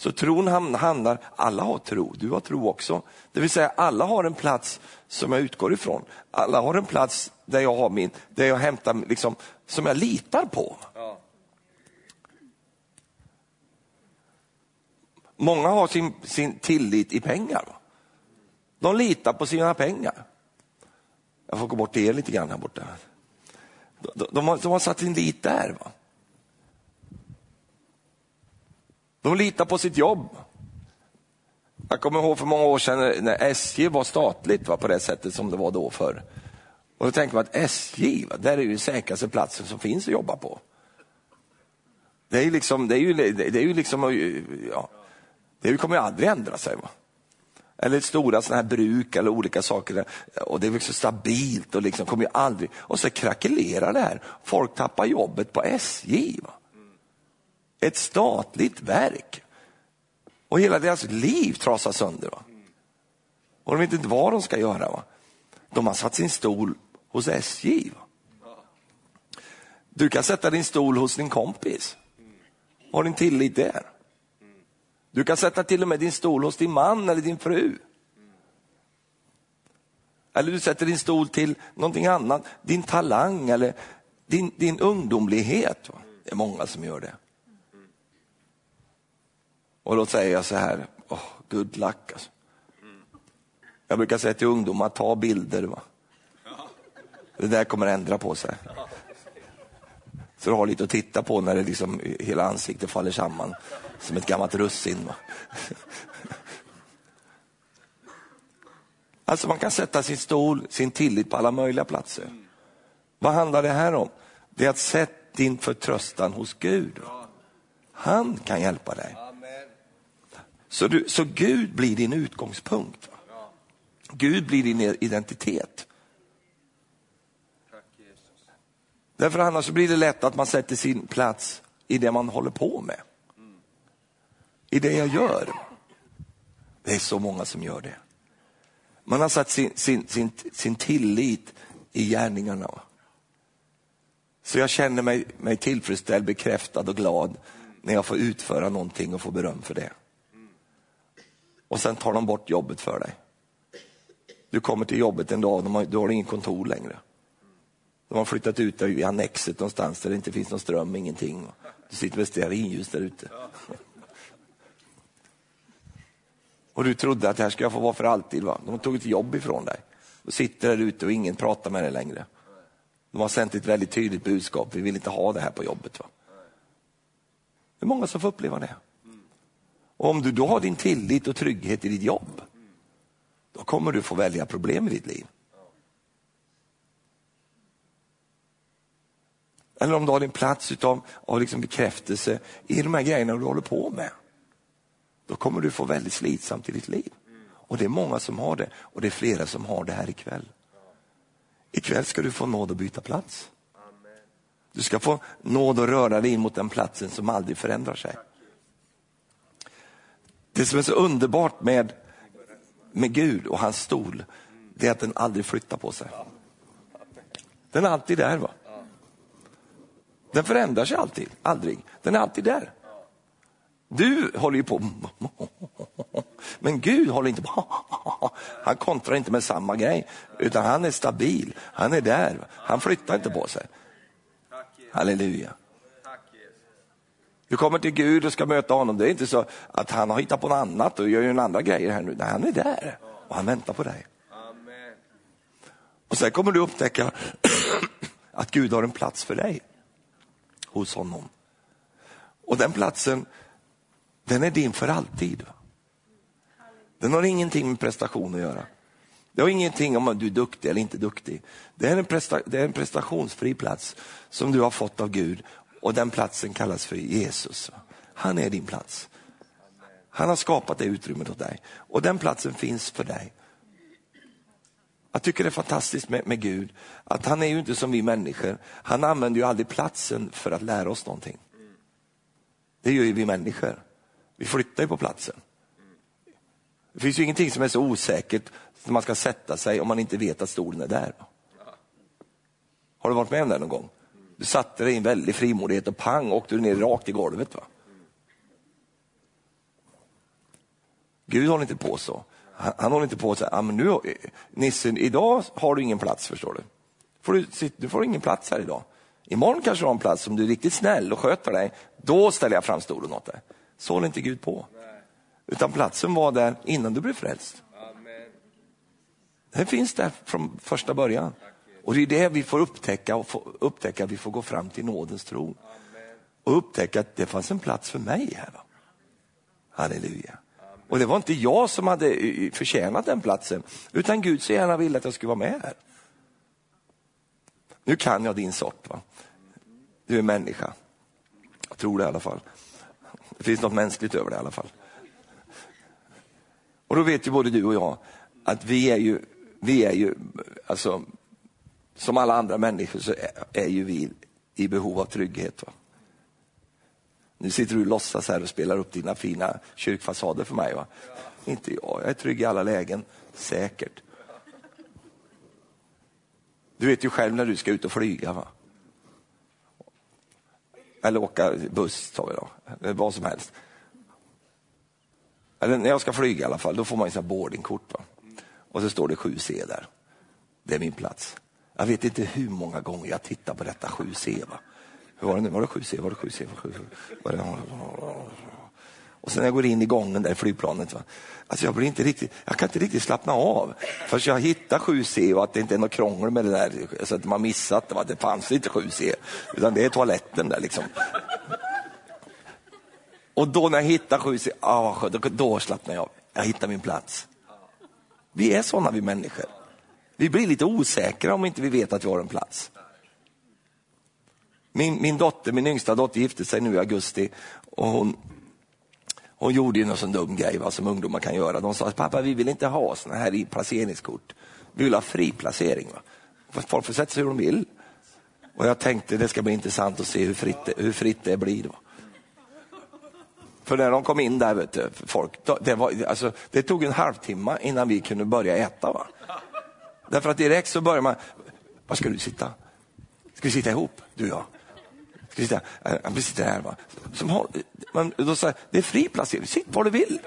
Så tron handlar, alla har tro, du har tro också. Det vill säga alla har en plats som jag utgår ifrån. Alla har en plats där jag har min, där jag hämtar, liksom, som jag litar på. Ja. Många har sin, sin tillit i pengar. De litar på sina pengar. Jag får gå bort till er lite grann här borta. De, de, har, de har satt sin lit där. Va? De litar på sitt jobb. Jag kommer ihåg för många år sedan när SJ var statligt va, på det sättet som det var då för. Och då tänker man att SJ, va, där är ju säkraste platsen som finns att jobba på. Det är ju liksom, det är ju, det är ju liksom, ja, det kommer ju aldrig ändra sig. Va? Eller stora sådana här bruk eller olika saker. Och det är liksom stabilt och liksom kommer ju aldrig... Och så krackelerar det här. Folk tappar jobbet på SJ. Va? Ett statligt verk. Och hela deras liv trasas sönder. Va? Och de vet inte vad de ska göra. Va? De har satt sin stol hos SJ. Va? Du kan sätta din stol hos din kompis. Har din tillit där. Du kan sätta till och med din stol hos din man eller din fru. Eller du sätter din stol till någonting annat, din talang eller din, din ungdomlighet. Det är många som gör det. Och då säger jag så här, oh, good luck. Alltså. Jag brukar säga till ungdomar, ta bilder. Va? Det där kommer att ändra på sig. Så du har lite att titta på när det liksom, hela ansiktet faller samman som ett gammalt russin. Va? Alltså man kan sätta sin stol, sin tillit på alla möjliga platser. Vad handlar det här om? Det är att sätta din förtröstan hos Gud. Han kan hjälpa dig. Så, du, så Gud blir din utgångspunkt. Gud blir din identitet. Därför annars blir det lätt att man sätter sin plats i det man håller på med. I det jag gör. Det är så många som gör det. Man har satt sin, sin, sin, sin tillit i gärningarna. Så jag känner mig, mig tillfredsställd, bekräftad och glad när jag får utföra någonting och få beröm för det. Och sen tar de bort jobbet för dig. Du kommer till jobbet en dag och du har ingen kontor längre. De har flyttat ut dig i annexet någonstans där det inte finns någon ström, ingenting. Du sitter med stearinljus där ute. Och du trodde att det här ska jag få vara för alltid. Va? De har tagit jobb ifrån dig. Du sitter där ute och ingen pratar med dig längre. De har sänt ett väldigt tydligt budskap, vi vill inte ha det här på jobbet. Va? Det är många som får uppleva det. Och om du då har din tillit och trygghet i ditt jobb, då kommer du få välja problem i ditt liv. Eller om du har din plats utav, av liksom bekräftelse i de här grejerna du håller på med. Då kommer du få väldigt slitsamt i ditt liv. Och det är många som har det och det är flera som har det här ikväll. Ikväll ska du få nåd att byta plats. Du ska få nåd att röra dig in mot den platsen som aldrig förändrar sig. Det som är så underbart med, med Gud och hans stol, det är att den aldrig flyttar på sig. Den är alltid där. va? Den förändrar sig alltid, aldrig. Den är alltid där. Du håller ju på, men Gud håller inte på. Han kontrar inte med samma grej, utan han är stabil. Han är där, han flyttar inte på sig. Halleluja. Du kommer till Gud och ska möta honom. Det är inte så att han har hittat på något annat och gör ju andra grejer här nu. Nej, han är där och han väntar på dig. Och sen kommer du upptäcka att Gud har en plats för dig hos honom. Och den platsen, den är din för alltid. Den har ingenting med prestation att göra. Det har ingenting om du är duktig eller inte duktig. Det är, en det är en prestationsfri plats som du har fått av Gud och den platsen kallas för Jesus. Han är din plats. Han har skapat det utrymmet åt dig och den platsen finns för dig. Jag tycker det är fantastiskt med, med, Gud, att han är ju inte som vi människor. Han använder ju aldrig platsen för att lära oss någonting. Det gör ju vi människor. Vi flyttar ju på platsen. Det finns ju ingenting som är så osäkert som man ska sätta sig om man inte vet att stolen är där. Har du varit med om det någon gång? Du satte dig i en väldig frimodighet och pang åkte du ner rakt i golvet. Va? Gud håller inte på så. Han, han håller inte på säga, ah, men nu, Nissen, idag har du ingen plats förstår du. Får du, du får ingen plats här idag. Imorgon kanske du har en plats om du är riktigt snäll och sköter dig. Då ställer jag fram stolen åt dig. Så håller inte Gud på. Utan platsen var där innan du blev frälst. Den finns där från första början. Och det är det vi får upptäcka och få upptäcka att vi får gå fram till nådens tro. Och upptäcka att det fanns en plats för mig här. Va? Halleluja. Och det var inte jag som hade eh, eh, förtjänat den platsen, utan Gud så gärna ville att jag skulle vara med här. Nu kan jag din sort. Va? Du är människa. Jag tror det i alla fall. Det finns något mänskligt över det i alla fall. Och då vet ju både du och jag att vi är ju, vi är ju alltså, som alla andra människor så är, ju vi i behov av trygghet. Va? Nu sitter du och låtsas här och spelar upp dina fina kyrkfasader för mig. Va? Inte jag, jag är trygg i alla lägen, säkert. Du vet ju själv när du ska ut och flyga. Va? Eller åka buss, tar vi då. Eller vad som helst. Eller när jag ska flyga i alla fall, då får man ju boardingkort. Va? Och så står det 7C där. Det är min plats. Jag vet inte hur många gånger jag tittar på detta 7C. Va? Hur var det nu? Var det 7C? Var det 7C? Var det... Och sen när jag går in i gången där i flygplanet, va? Alltså jag, blir inte riktigt, jag kan inte riktigt slappna av. förrän jag hittar 7C och att det inte är något krångel med det där, så att man missat det. Va? Det fanns inte 7C, utan det är toaletten där liksom. Och då när jag hittar 7C, ah, då, då slappnar jag av. Jag hittar min plats. Vi är sådana vi människor. Vi blir lite osäkra om inte vi vet att vi har en plats. Min, min dotter, min yngsta dotter gifte sig nu i augusti och hon, hon gjorde ju någon sån dum grej va, som ungdomar kan göra. De sa pappa vi vill inte ha såna här placeringskort. Vi vill ha fri placering. Va? Folk får sätta sig hur de vill. Och jag tänkte det ska bli intressant att se hur fritt det, hur fritt det blir. Va? För när de kom in där, vet du, folk, det, var, alltså, det tog en halvtimme innan vi kunde börja äta. Va? Därför att direkt så börjar man, var ska du sitta? Ska vi sitta ihop, du och jag? Ska vi sitta, äh, vi sitter här va. Som har, man, då säger det är fri placering, sitt var du vill.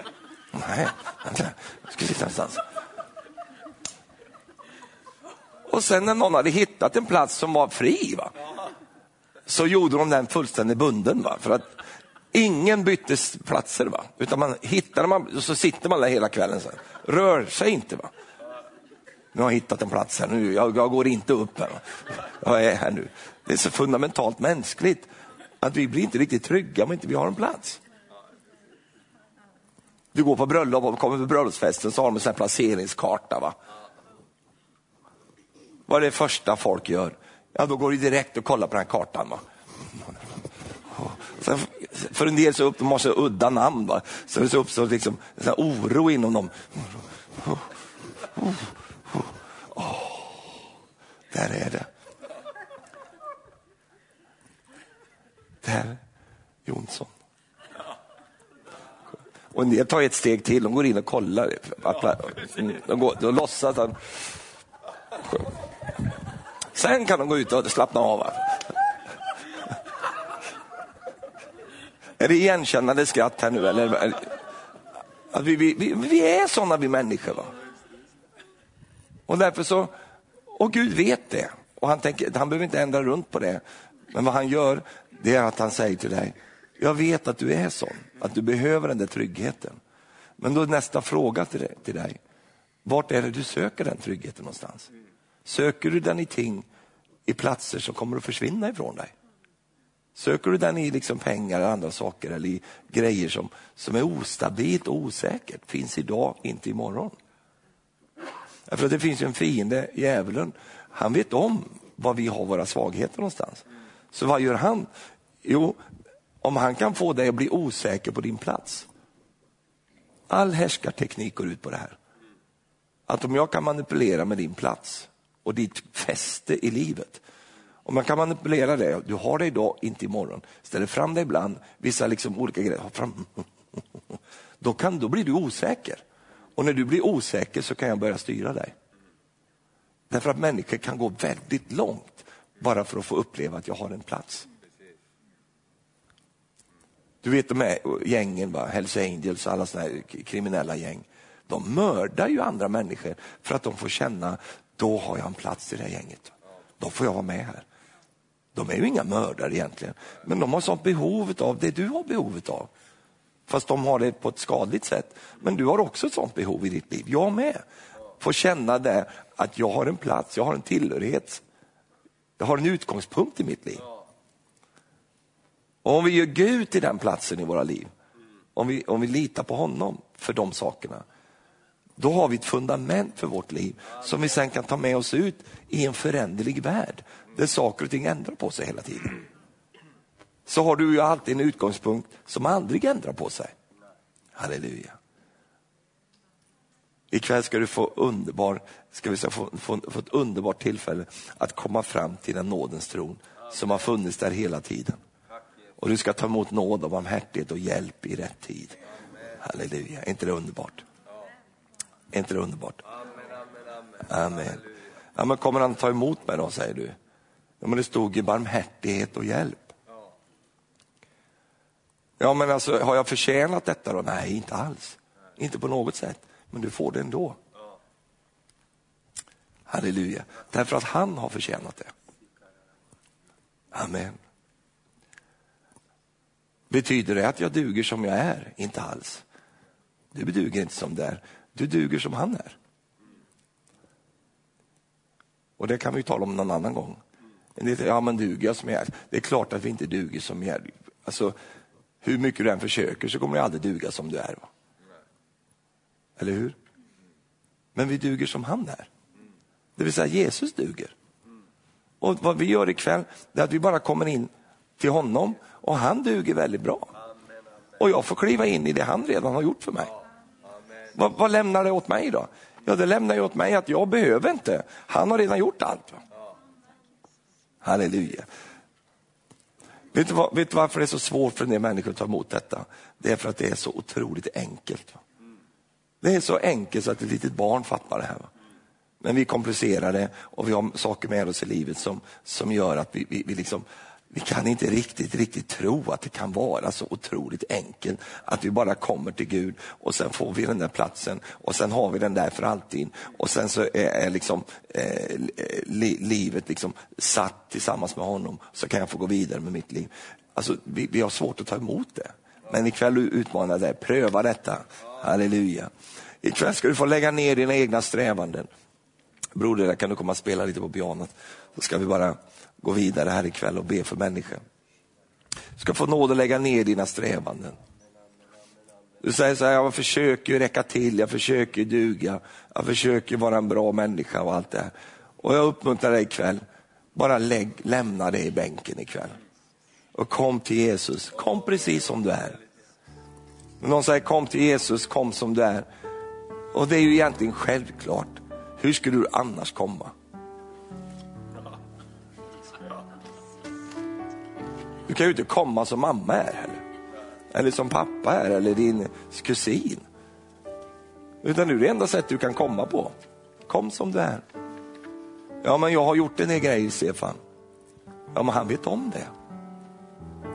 Nej, vänta, ska vi sitta någonstans? Och sen när någon hade hittat en plats som var fri, va? så gjorde de den fullständigt bunden. Va? För att ingen bytte platser, va? utan man hittade, man och så sitter man där hela kvällen. Så. Rör sig inte. Va? Nu har jag hittat en plats här, nu, jag, jag går inte upp här. Jag är här nu. Det är så fundamentalt mänskligt att vi blir inte riktigt trygga om inte vi har en plats. Du går på bröllop och kommer på bröllopsfesten så har de en placeringskarta. Va? Vad är det första folk gör? Ja, då går de direkt och kollar på den här kartan. Va? Sen, för en del så upp, de har så udda namn, va? så det uppstår liksom en oro inom dem. Oh, där är det. Där, Jonsson. Och en del tar ett steg till, de går in och kollar. De, går, de låtsas att... Sen kan de gå ut och slappna av. Är det igenkännande skratt här nu? Eller? Att vi, vi, vi, vi är sådana vi människor. Va? Och därför så, och Gud vet det. Och han, tänker, han behöver inte ändra runt på det. Men vad han gör, det är att han säger till dig, jag vet att du är sån, att du behöver den där tryggheten. Men då är nästa fråga till dig, till dig, vart är det du söker den tryggheten någonstans? Söker du den i ting, i platser som kommer att försvinna ifrån dig? Söker du den i liksom pengar eller andra saker eller i grejer som, som är ostabilt och osäkert, finns idag, inte imorgon. För det finns ju en fiende, djävulen, han vet om var vi har våra svagheter någonstans. Så vad gör han? Jo, om han kan få dig att bli osäker på din plats. All härskarteknik går ut på det här. Att om jag kan manipulera med din plats och ditt fäste i livet. Om man kan manipulera det, du har det idag, inte imorgon. Ställer fram det ibland, vissa liksom olika grejer. Fram. Då, kan, då blir du osäker. Och när du blir osäker så kan jag börja styra dig. Därför att människor kan gå väldigt långt bara för att få uppleva att jag har en plats. Du vet de här gängen, va? Hells Angels och alla såna här kriminella gäng. De mördar ju andra människor för att de får känna, då har jag en plats i det här gänget. Då får jag vara med här. De är ju inga mördare egentligen, men de har sånt behov av det du har behov av. Fast de har det på ett skadligt sätt. Men du har också ett sånt behov i ditt liv. Jag med. Få känna det att jag har en plats, jag har en tillhörighet. Jag har en utgångspunkt i mitt liv. Och om vi gör Gud till den platsen i våra liv, om vi, om vi litar på honom för de sakerna, Då har vi ett fundament för vårt liv som vi sen kan ta med oss ut i en föränderlig värld där saker och ting ändrar på sig hela tiden. Så har du ju alltid en utgångspunkt som aldrig ändrar på sig. Halleluja. Ikväll ska du få, underbar, ska vi säga, få, få, få ett underbart tillfälle att komma fram till den nådens tron som har funnits där hela tiden. Och du ska ta emot nåd och barmhärtighet och hjälp i rätt tid. Halleluja, är inte det underbart? Är inte det underbart? Amen. Ja, men kommer han ta emot mig då, säger du? Ja, men det stod ju barmhärtighet och hjälp. Ja, men alltså, har jag förtjänat detta då? Nej, inte alls. Inte på något sätt. Men du får det ändå. Halleluja. Därför att han har förtjänat det. Amen. Betyder det att jag duger som jag är? Inte alls. Du duger inte som du är. Du duger som han är. Och det kan vi tala om någon annan gång. Ja, men duger jag som jag är? Det är klart att vi inte duger som vi är. Alltså, hur mycket du än försöker så kommer du aldrig duga som du är. Va? Eller hur? Men vi duger som han är. Det vill säga Jesus duger. Och vad vi gör ikväll det är att vi bara kommer in till honom och han duger väldigt bra. Och jag får kliva in i det han redan har gjort för mig. Vad, vad lämnar det åt mig då? Ja, det lämnar ju åt mig att jag behöver inte. Han har redan gjort allt. Va? Halleluja. Vet du, vad, vet du varför det är så svårt för en del människor att ta emot detta? Det är för att det är så otroligt enkelt. Va? Det är så enkelt så att ett litet barn fattar det här. Va? Men vi komplicerar det och vi har saker med oss i livet som, som gör att vi, vi, vi liksom vi kan inte riktigt, riktigt tro att det kan vara så otroligt enkelt att vi bara kommer till Gud och sen får vi den där platsen och sen har vi den där för alltid och sen så är, är liksom, eh, li, livet liksom satt tillsammans med honom så kan jag få gå vidare med mitt liv. Alltså, vi, vi har svårt att ta emot det. Men ikväll utmanar jag dig, pröva detta. Halleluja. Ikväll ska du få lägga ner dina egna strävanden. Broder, där kan du komma och spela lite på pianot. Så ska vi bara gå vidare här ikväll och be för människor. Du ska få nåd att lägga ner dina strävanden. Du säger så här, jag försöker räcka till, jag försöker duga, jag försöker vara en bra människa och allt det här. Och jag uppmuntrar dig ikväll, bara lägg, lämna det i bänken ikväll. Och kom till Jesus, kom precis som du är. Men Någon säger kom till Jesus, kom som du är. Och det är ju egentligen självklart. Hur skulle du annars komma? Du kan ju inte komma som mamma är heller. Eller som pappa är eller din kusin. Utan det är det enda sättet du kan komma på. Kom som du är. Ja, men jag har gjort en del grejer, Stefan. Ja, men han vet om det.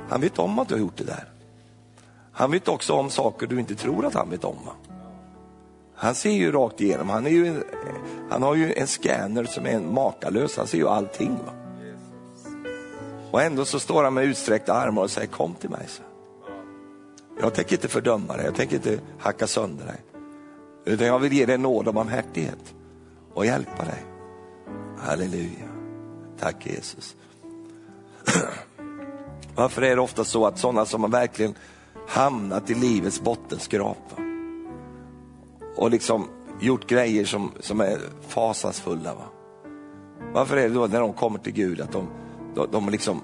Han vet om att du har gjort det där. Han vet också om saker du inte tror att han vet om. Va? Han ser ju rakt igenom. Han, är ju, han har ju en scanner som är makalös. Han ser ju allting. Va? Och ändå så står han med utsträckta armar och säger kom till mig. Så. Jag tänker inte fördöma dig, jag tänker inte hacka sönder dig. Utan jag vill ge dig nåd och barmhärtighet och hjälpa dig. Halleluja. Tack Jesus. Varför är det ofta så att sådana som har verkligen hamnat i livets bottenskrapa och liksom gjort grejer som, som är fasansfulla. Va? Varför är det då när de kommer till Gud att de de, de, liksom,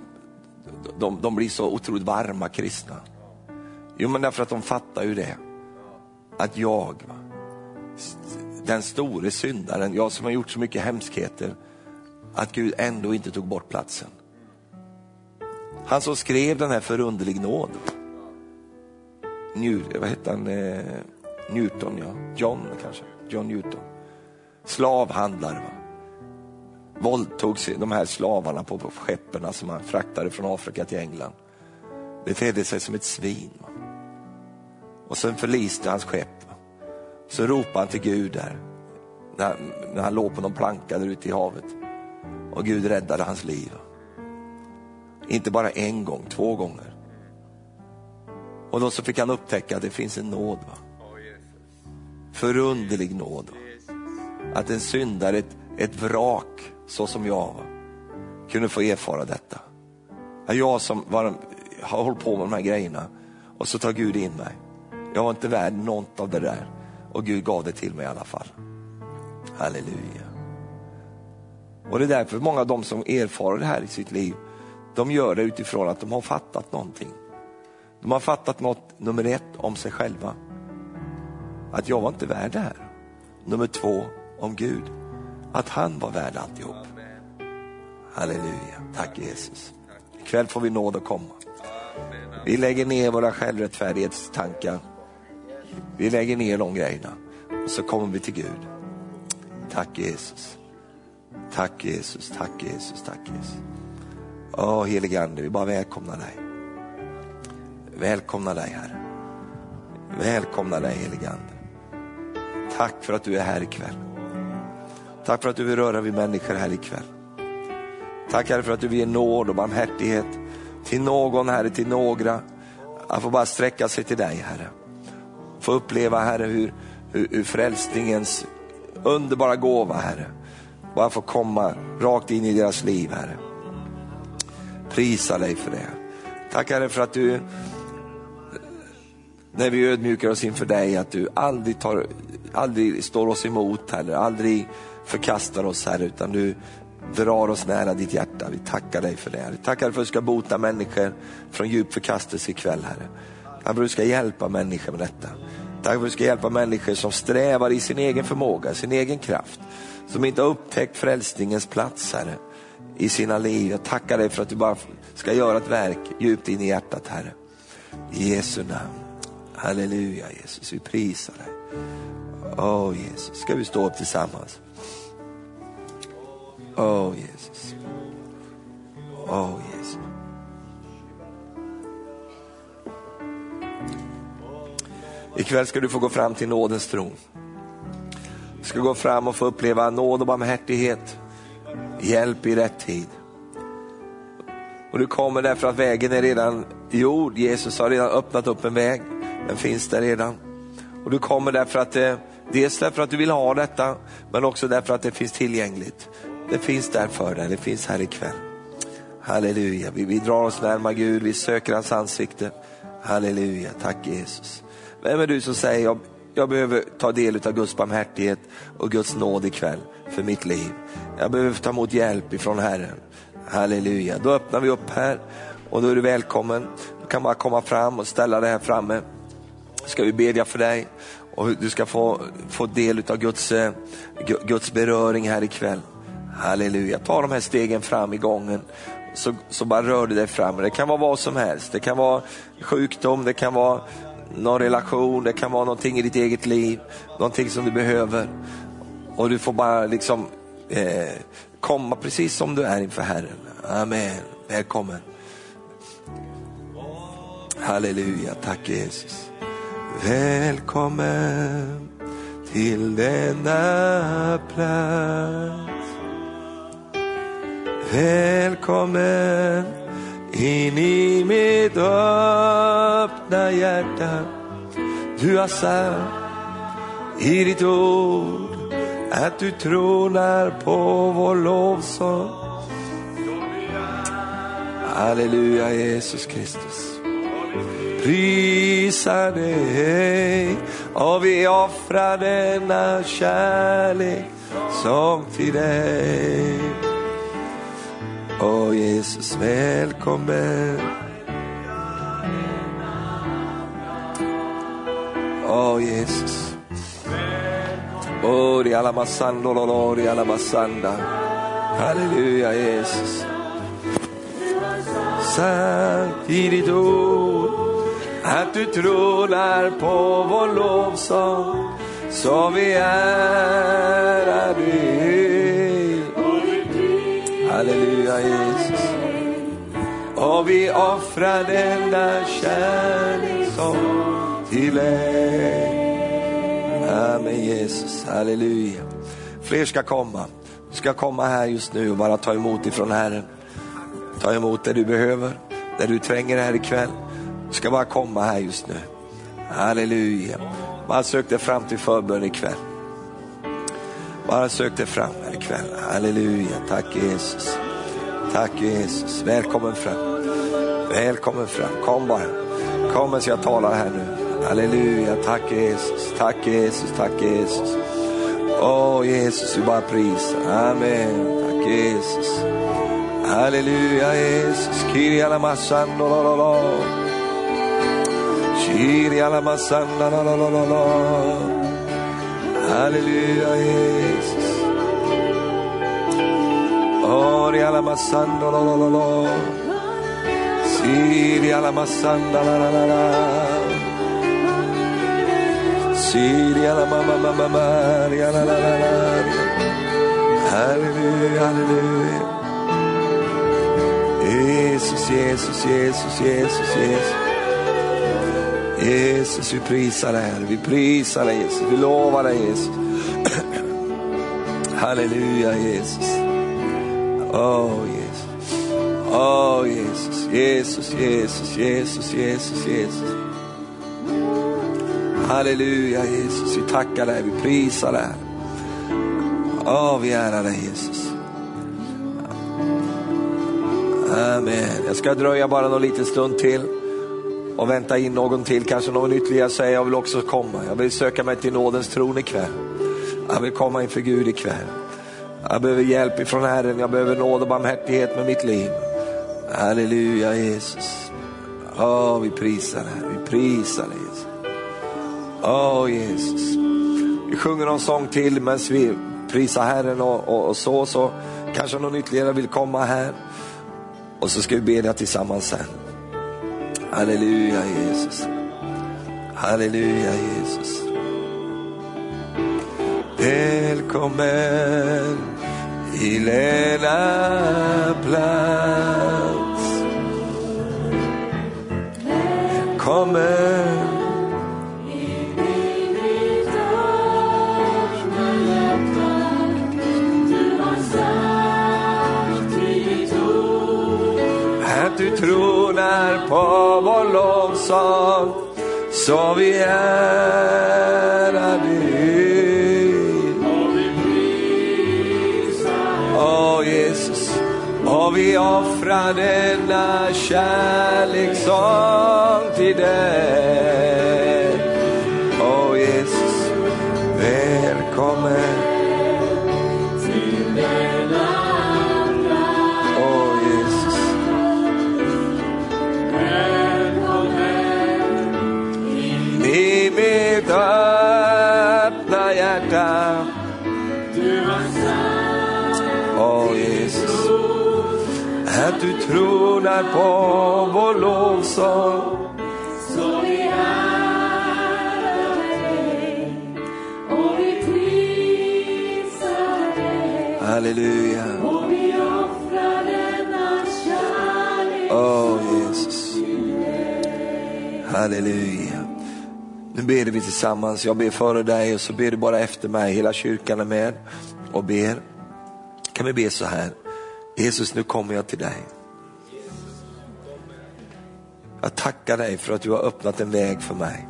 de, de blir så otroligt varma kristna. Jo, men därför att de fattar ju det. Att jag, den store syndaren, jag som har gjort så mycket hemskheter, att Gud ändå inte tog bort platsen. Han som skrev den här förunderlig nåd. Newton, vad hette han? Eh, Newton, ja. John kanske. John Newton. Slavhandlare. Va? Våldtog de här slavarna på skeppen som han fraktade från Afrika till England. Betedde sig som ett svin. Och sen förliste hans skepp. Så ropade han till Gud där, när, när han låg på någon planka där ute i havet. Och Gud räddade hans liv. Inte bara en gång, två gånger. Och då så fick han upptäcka att det finns en nåd. Va? Förunderlig nåd. Att en syndare, ett, ett vrak, så som jag kunde få erfara detta. Jag som var, har hållit på med de här grejerna och så tar Gud in mig. Jag var inte värd något av det där. och Gud gav det till mig i alla fall. Halleluja. Och det är därför många av de som erfar det här i sitt liv, de gör det utifrån att de har fattat någonting. De har fattat något, nummer ett, om sig själva. Att jag var inte värd det här. Nummer två, om Gud. Att han var värd alltihop. Halleluja, tack Jesus. Ikväll får vi nåd att komma. Vi lägger ner våra självrättfärdighetstankar. Vi lägger ner de grejerna och så kommer vi till Gud. Tack Jesus. Tack Jesus, tack Jesus, tack Jesus. Åh helige Ande, vi bara välkomnar dig. Välkomna dig Herre. Välkomna dig helige Ande. Tack för att du är här ikväll. Tack för att du vill röra vid människor här ikväll. Tack Herre för att du vill ge nåd och barmhärtighet till någon Herre, till några. Att få bara sträcka sig till dig Herre. Få uppleva Herre hur, hur, hur frälsningens underbara gåva Herre, bara få komma rakt in i deras liv Herre. Prisa dig för det. Tack Herre för att du, när vi ödmjukar oss inför dig, att du aldrig, tar, aldrig står oss emot Herre, aldrig förkastar oss Herre, utan du drar oss nära ditt hjärta. Vi tackar dig för det. Vi tackar för att du ska bota människor från djup förkastelse ikväll Herre. Tack för att du ska hjälpa människor med detta. Tack för att du ska hjälpa människor som strävar i sin egen förmåga, sin egen kraft. Som inte har upptäckt frälsningens plats Herre i sina liv. Jag tackar dig för att du bara ska göra ett verk djupt in i hjärtat Herre. I Jesu namn. Halleluja Jesus, vi prisar dig. Åh oh, Jesus, ska vi stå upp tillsammans? Oh, Jesus. Oh, Jesus. Ikväll ska du få gå fram till nådens tron. Du ska gå fram och få uppleva nåd och barmhärtighet. Hjälp i rätt tid. Och du kommer därför att vägen är redan gjord. Jesus har redan öppnat upp en väg. Den finns där redan. Och du kommer därför att det, dels därför att du vill ha detta, men också därför att det finns tillgängligt. Det finns där för dig, det finns här ikväll. Halleluja, vi, vi drar oss närmare Gud, vi söker hans ansikte. Halleluja, tack Jesus. Vem är du som säger, jag, jag behöver ta del av Guds barmhärtighet och Guds nåd ikväll för mitt liv. Jag behöver ta emot hjälp ifrån Herren. Halleluja, då öppnar vi upp här och då är du välkommen. Du kan bara komma fram och ställa dig här framme. Ska vi bedja för dig och du ska få, få del av Guds, eh, Guds beröring här ikväll. Halleluja, ta de här stegen fram i gången så, så bara rör du dig fram. Det kan vara vad som helst. Det kan vara sjukdom, det kan vara någon relation, det kan vara någonting i ditt eget liv, någonting som du behöver. Och du får bara liksom eh, komma precis som du är inför Herren. Amen. Välkommen. Halleluja, tack Jesus. Välkommen till denna plats. Välkommen in i mitt öppna hjärta. Du har sagt i ditt ord att du tronar på vår lovsång. Halleluja Jesus Kristus. Prisa dig och vi offrar denna kärlek som till dig. Åh Jesus, välkommen. Åh Jesus. Åh, alla masando, di alla masanda. Halleluja Jesus. Sant i ditt ord att du tronar på vår lovsång så vi ärar dig. Halleluja Jesus. Och vi offrar denna kärlekssång till dig. Amen Jesus, halleluja. Fler ska komma. Du ska komma här just nu och bara ta emot ifrån Herren. Ta emot det du behöver, det du tränger här ikväll. Du ska bara komma här just nu. Halleluja. Bara sök dig fram till förbön ikväll. Bara sök dig fram här ikväll. Halleluja, tack Jesus. Tack Jesus, välkommen fram. Välkommen fram, kom bara. Kom medan jag talar här nu. Halleluja, tack Jesus, tack Jesus, tack Jesus. Åh oh, Jesus, vi bara prisar. Amen, tack Jesus. Halleluja Jesus, Kiri alla massan. la la la. Kyria la la la la la. Halleluja Jesus. Oria lo lo lo lo. la la. Siria la masanda la la la la. Siria la mama mama Maria la la la la. Alleluia, alleluia. Jesus, Jesus, Jesus, Jesus, Jesus. Jesus, vi prisar dig Herre, vi prisar dig Jesus, vi lovar dig Jesus. Halleluja Jesus. Oh Jesus. Oh Jesus, Jesus, Jesus, Jesus, Jesus, Jesus. Halleluja Jesus, vi tackar dig, vi prisar dig. Åh, oh, vi ärar dig Jesus. Amen. Jag ska dröja bara någon liten stund till och vänta in någon till, kanske någon ytterligare säger jag vill också komma. Jag vill söka mig till nådens tron ikväll. Jag vill komma inför Gud ikväll. Jag behöver hjälp ifrån Herren, jag behöver nåd och barmhärtighet med mitt liv. Halleluja Jesus. Åh, oh, vi prisar dig, vi prisar dig Jesus. Åh oh, Jesus. Vi sjunger någon sång till medan vi prisar Herren och, och, och så, så kanske någon ytterligare vill komma här. Och så ska vi bedja tillsammans sen. Halleluja Jesus. Halleluja Jesus. Välkommen i lena plats. Välkommen att du tronar på vår lovsång så vi är. Vi offrar denna kärlekssång till dig. Tronar på vår lovsång. Så vi ärar dig och vi prisar dig. Halleluja. Och vi offrar denna kärlek. Åh oh, Jesus. Halleluja. Nu ber vi tillsammans. Jag ber före dig och så ber du bara efter mig. Hela kyrkan är med och ber. Kan vi be så här. Jesus, nu kommer jag till dig. Tackar dig för att du har öppnat en väg för mig.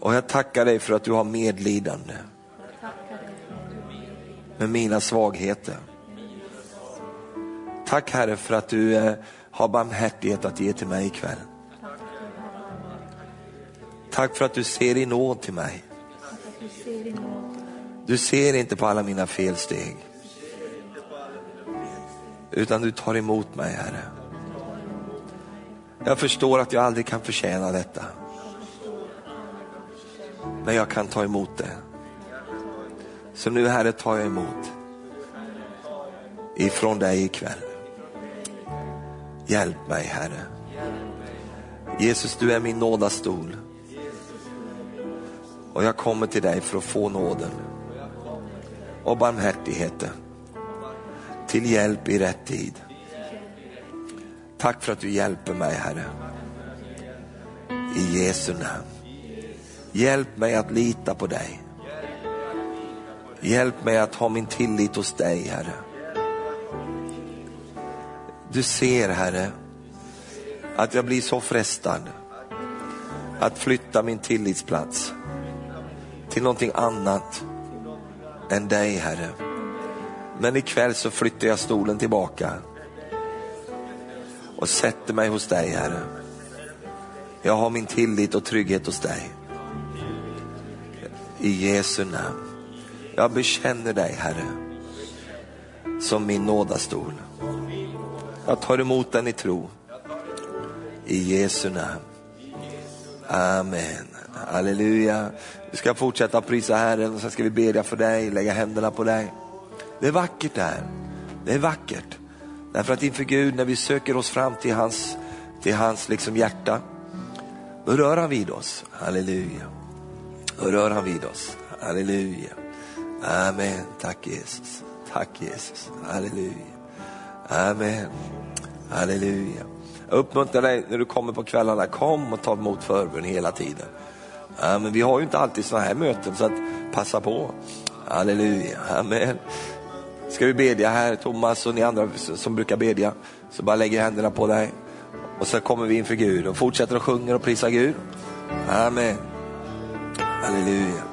Och jag tackar dig för att du har medlidande med mina svagheter. Tack Herre för att du eh, har barmhärtighet att ge till mig ikväll. Tack för att du ser i nåd till mig. Du ser inte på alla mina felsteg. Utan du tar emot mig, Herre. Jag förstår att jag aldrig kan förtjäna detta. Men jag kan ta emot det. Så nu Herre tar jag emot ifrån dig ikväll. Hjälp mig Herre. Jesus, du är min nådastol. Och jag kommer till dig för att få nåden och barmhärtigheten till hjälp i rätt tid. Tack för att du hjälper mig Herre. I Jesu namn. Hjälp mig att lita på dig. Hjälp mig att ha min tillit hos dig Herre. Du ser Herre att jag blir så frestad att flytta min tillitsplats till någonting annat än dig Herre. Men ikväll så flyttar jag stolen tillbaka och sätter mig hos dig Herre. Jag har min tillit och trygghet hos dig. I Jesu namn. Jag bekänner dig Herre som min nådastol. Jag tar emot den i tro. I Jesu namn. Amen. Halleluja. Vi ska fortsätta prisa Herren och sen ska vi bedja för dig, lägga händerna på dig. Det är vackert det här. Det är vackert. Därför att inför Gud, när vi söker oss fram till hans, till hans liksom hjärta, då rör han vid oss. Halleluja. Då rör han vid oss. Halleluja. Amen. Tack Jesus. Tack Jesus. Halleluja. Amen. Halleluja. Jag uppmuntrar dig när du kommer på kvällarna, kom och ta emot förbön hela tiden. Amen. vi har ju inte alltid sådana här möten så att passa på. Halleluja, amen. Ska vi bedja här, Thomas och ni andra som brukar bedja, så bara lägger jag händerna på dig. Och så kommer vi inför Gud och fortsätter att sjunga och prisa Gud. Amen. Halleluja.